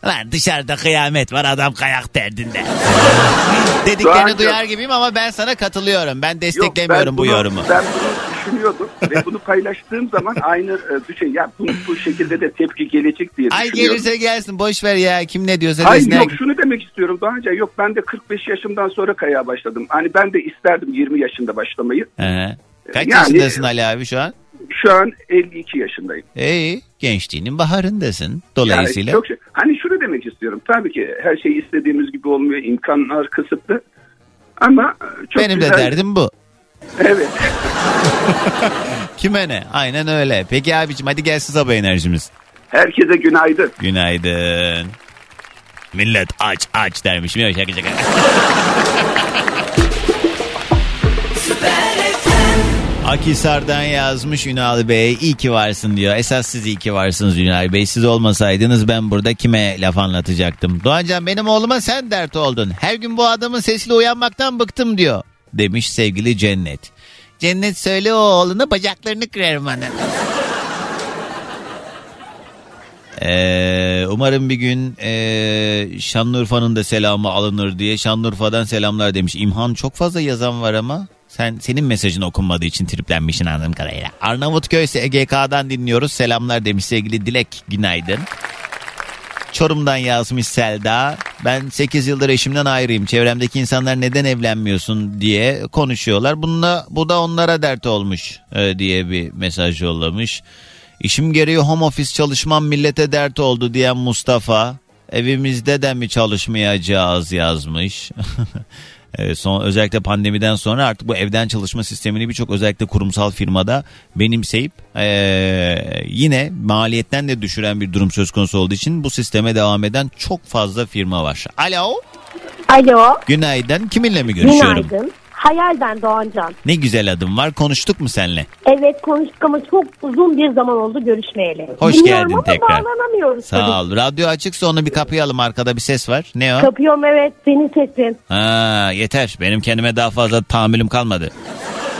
S2: Lan dışarıda kıyamet var adam kayak derdinde. Dediklerini
S12: Doğancığım.
S2: duyar gibiyim ama ben sana katılıyorum. Ben
S12: Yok,
S2: desteklemiyorum
S12: ben
S2: bu
S12: bunu-
S2: yorumu.
S12: Ben bunu düşünüyordum ve bunu paylaştığım zaman aynı e, düşün. Ya bu, bu şekilde de tepki gelecek diye
S2: Ay gelirse gelsin boş ver ya kim ne diyorsa
S12: Hayır
S2: desin.
S12: yok şunu demek istiyorum daha önce. Yok ben de 45 yaşımdan sonra kayağa başladım. Hani ben de isterdim 20 yaşında başlamayı.
S2: He. Kaç
S12: Yani-
S2: yaşındasın Ali abi şu an?
S12: Şu an 52 yaşındayım.
S2: İyi gençliğinin baharındasın. Dolayısıyla.
S12: Yani çok şey, hani şunu demek istiyorum. Tabii ki her şey istediğimiz gibi olmuyor. imkanlar kısıtlı. Ama e, çok
S2: Benim
S12: güzel.
S2: de derdim bu.
S12: Evet.
S2: Kime ne? Aynen öyle. Peki abicim hadi gelsin sabah enerjimiz.
S12: Herkese günaydın.
S2: Günaydın. Millet aç aç dermişim. Yok şaka şaka. Akisar'dan yazmış Ünal Bey. İyi ki varsın diyor. Esas siz iyi ki varsınız Ünal Bey. Siz olmasaydınız ben burada kime laf anlatacaktım. Doğancan benim oğluma sen dert oldun. Her gün bu adamın sesiyle uyanmaktan bıktım diyor. Demiş sevgili Cennet. Cennet söyle o oğluna bacaklarını kırarım bana. Ee, umarım bir gün ee, Şanlıurfa'nın da selamı alınır diye Şanlıurfa'dan selamlar demiş. İmhan çok fazla yazan var ama sen senin mesajın okunmadığı için triplenmişsin anladığım kadarıyla. Arnavutköy SGK'dan dinliyoruz. Selamlar demiş sevgili Dilek. Günaydın. Çorum'dan yazmış Selda. Ben 8 yıldır eşimden ayrıyım. Çevremdeki insanlar neden evlenmiyorsun diye konuşuyorlar. Bununla, bu da onlara dert olmuş e, diye bir mesaj yollamış. İşim gereği home office çalışmam millete dert oldu diyen Mustafa. Evimizde de mi çalışmayacağız yazmış. E, son özellikle pandemiden sonra artık bu evden çalışma sistemini birçok özellikle kurumsal firmada benimseyip e, yine maliyetten de düşüren bir durum söz konusu olduğu için bu sisteme devam eden çok fazla firma var. Alo.
S13: Alo.
S2: Günaydın. Kiminle mi görüşüyorum?
S13: Günaydın. Hayal ben Doğancan.
S2: Ne güzel adım var. Konuştuk mu seninle?
S13: Evet konuştuk ama çok uzun bir zaman oldu görüşmeyeli.
S2: Hoş
S13: Dinliyorum
S2: geldin
S13: ama
S2: tekrar.
S13: bağlanamıyoruz. tabii.
S2: Sağ ol. Radyo açıksa onu bir kapayalım. Arkada bir ses var. Ne o?
S13: Kapıyorum evet senin sesin.
S2: Ha, yeter. Benim kendime daha fazla tahammülüm kalmadı.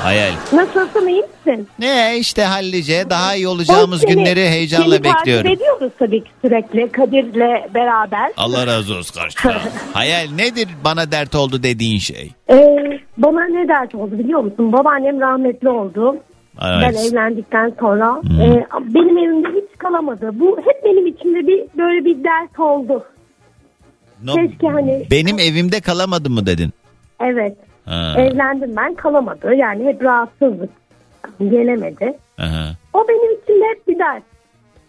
S2: Hayal.
S13: Nasılsın iyi misin?
S2: Ne işte hallice daha iyi olacağımız
S13: Seni-
S2: günleri heyecanla
S13: seni
S2: bekliyorum.
S13: takip ediyoruz tabii ki sürekli Kadir'le beraber.
S2: Allah razı olsun karşıda. Hayal nedir bana dert oldu dediğin şey?
S13: Ee, bana ne dert oldu biliyor musun? Babaannem rahmetli oldu.
S2: Evet.
S13: Ben evlendikten sonra. Ee, benim evimde hiç kalamadı. Bu hep benim içimde bir böyle bir dert oldu.
S2: No,
S13: Keşke hani
S2: benim evimde kalamadım mı dedin?
S13: evet
S2: Ha,
S13: evlendim ben kalamadı. Yani hep rahatsızlık gelemedi.
S2: aha.
S13: O benim içimde hep bir dert.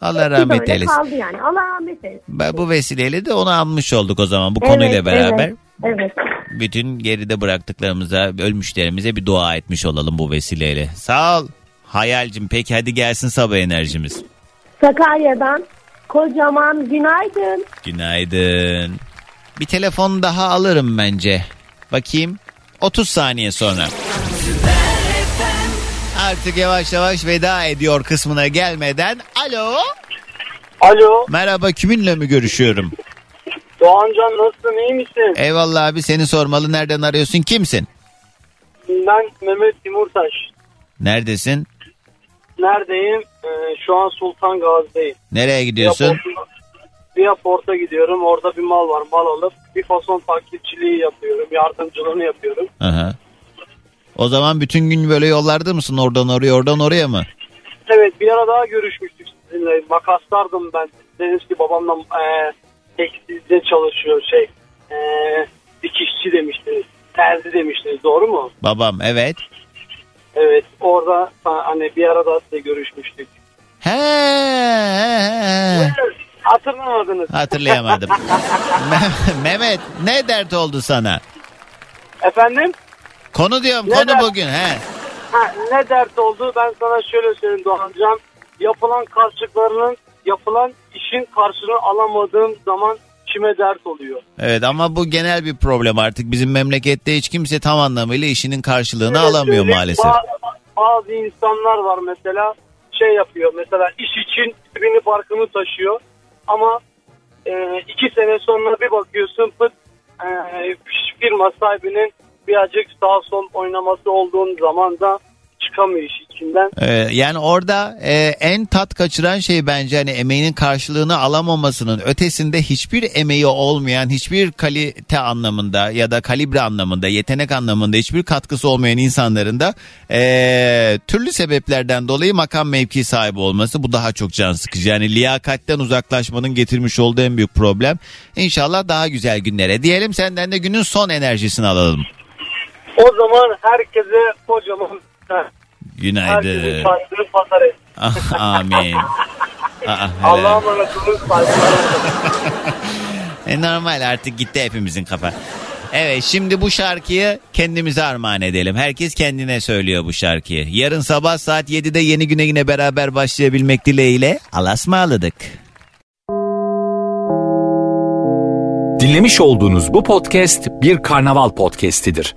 S2: Allah rahmet eylesin.
S13: kaldı yani. Allah rahmet eylesin.
S2: Ben Bu vesileyle de onu anmış olduk o zaman bu
S13: Evet,
S2: konuyla beraber.
S13: Evet. evet.
S2: Bütün geride bıraktıklarımıza, ölmüşlerimize bir dua etmiş olalım bu vesileyle. Sağ ol. Hayalcim peki hadi gelsin sabah enerjimiz.
S13: Sakarya'dan kocaman günaydın.
S2: Günaydın. Bir telefon daha alırım bence. Bakayım. 30 saniye sonra. Artık yavaş yavaş veda ediyor kısmına gelmeden. Alo.
S14: Alo.
S2: Merhaba kiminle mi görüşüyorum?
S14: Doğancan nasılsın iyi misin?
S2: Eyvallah abi seni sormalı. Nereden arıyorsun? Kimsin?
S14: Ben Mehmet Timurtaş.
S2: Neredesin?
S14: Neredeyim? Ee, şu an Sultan Gazi'deyim.
S2: Nereye gidiyorsun?
S14: Via- Via Port'a gidiyorum. Orada bir mal var. Mal alıp bir fason taklitçiliği yapıyorum. Yardımcılığını yapıyorum.
S2: Aha. O zaman bütün gün böyle yollarda mısın? Oradan oraya, oradan oraya mı?
S14: Evet bir ara daha görüşmüştük sizinle. Makaslardım ben. Dediniz ki babamla e, tekstilde çalışıyor şey. E, dikişçi demiştiniz. Terzi demiştiniz doğru mu?
S2: Babam evet.
S14: Evet orada ha, hani bir ara daha size görüşmüştük.
S2: He, he, he.
S14: Hatırlamadınız.
S2: Hatırlayamadım. Me- Mehmet ne dert oldu sana?
S14: Efendim?
S2: Konu diyorum
S14: Ne
S2: konu
S14: dert?
S2: bugün he.
S14: Ha, ne dert oldu? Ben sana şöyle söyleyeyim Doğancan. Yapılan karşılıklarının yapılan işin karşılığını alamadığım zaman kime dert oluyor?
S2: Evet ama bu genel bir problem artık bizim memlekette hiç kimse tam anlamıyla işinin karşılığını
S14: Şöyle
S2: alamıyor
S14: söyleyeyim,
S2: maalesef.
S14: Bazı, bazı insanlar var mesela şey yapıyor mesela iş için birini barkını taşıyor ama e, iki sene sonra bir bakıyorsun pıt e, firma sahibinin birazcık sağ sol oynaması olduğun zaman da çıkamıyor iş içinden.
S2: Ee, yani orada e, en tat kaçıran şey bence hani emeğinin karşılığını alamamasının ötesinde hiçbir emeği olmayan, hiçbir kalite anlamında ya da kalibre anlamında, yetenek anlamında hiçbir katkısı olmayan insanların da e, türlü sebeplerden dolayı makam mevki sahibi olması bu daha çok can sıkıcı. Yani liyakatten uzaklaşmanın getirmiş olduğu en büyük problem. İnşallah daha güzel günlere. Diyelim senden de günün son enerjisini alalım.
S14: O zaman herkese kocaman
S2: Günaydın. Ah, Amin. Aa,
S14: Allah'a emanet olun.
S2: E normal artık gitti hepimizin kafa. Evet şimdi bu şarkıyı kendimize armağan edelim. Herkes kendine söylüyor bu şarkıyı. Yarın sabah saat 7'de yeni güne yine beraber başlayabilmek dileğiyle alasmaladık.
S1: Dinlemiş olduğunuz bu podcast bir karnaval podcastidir.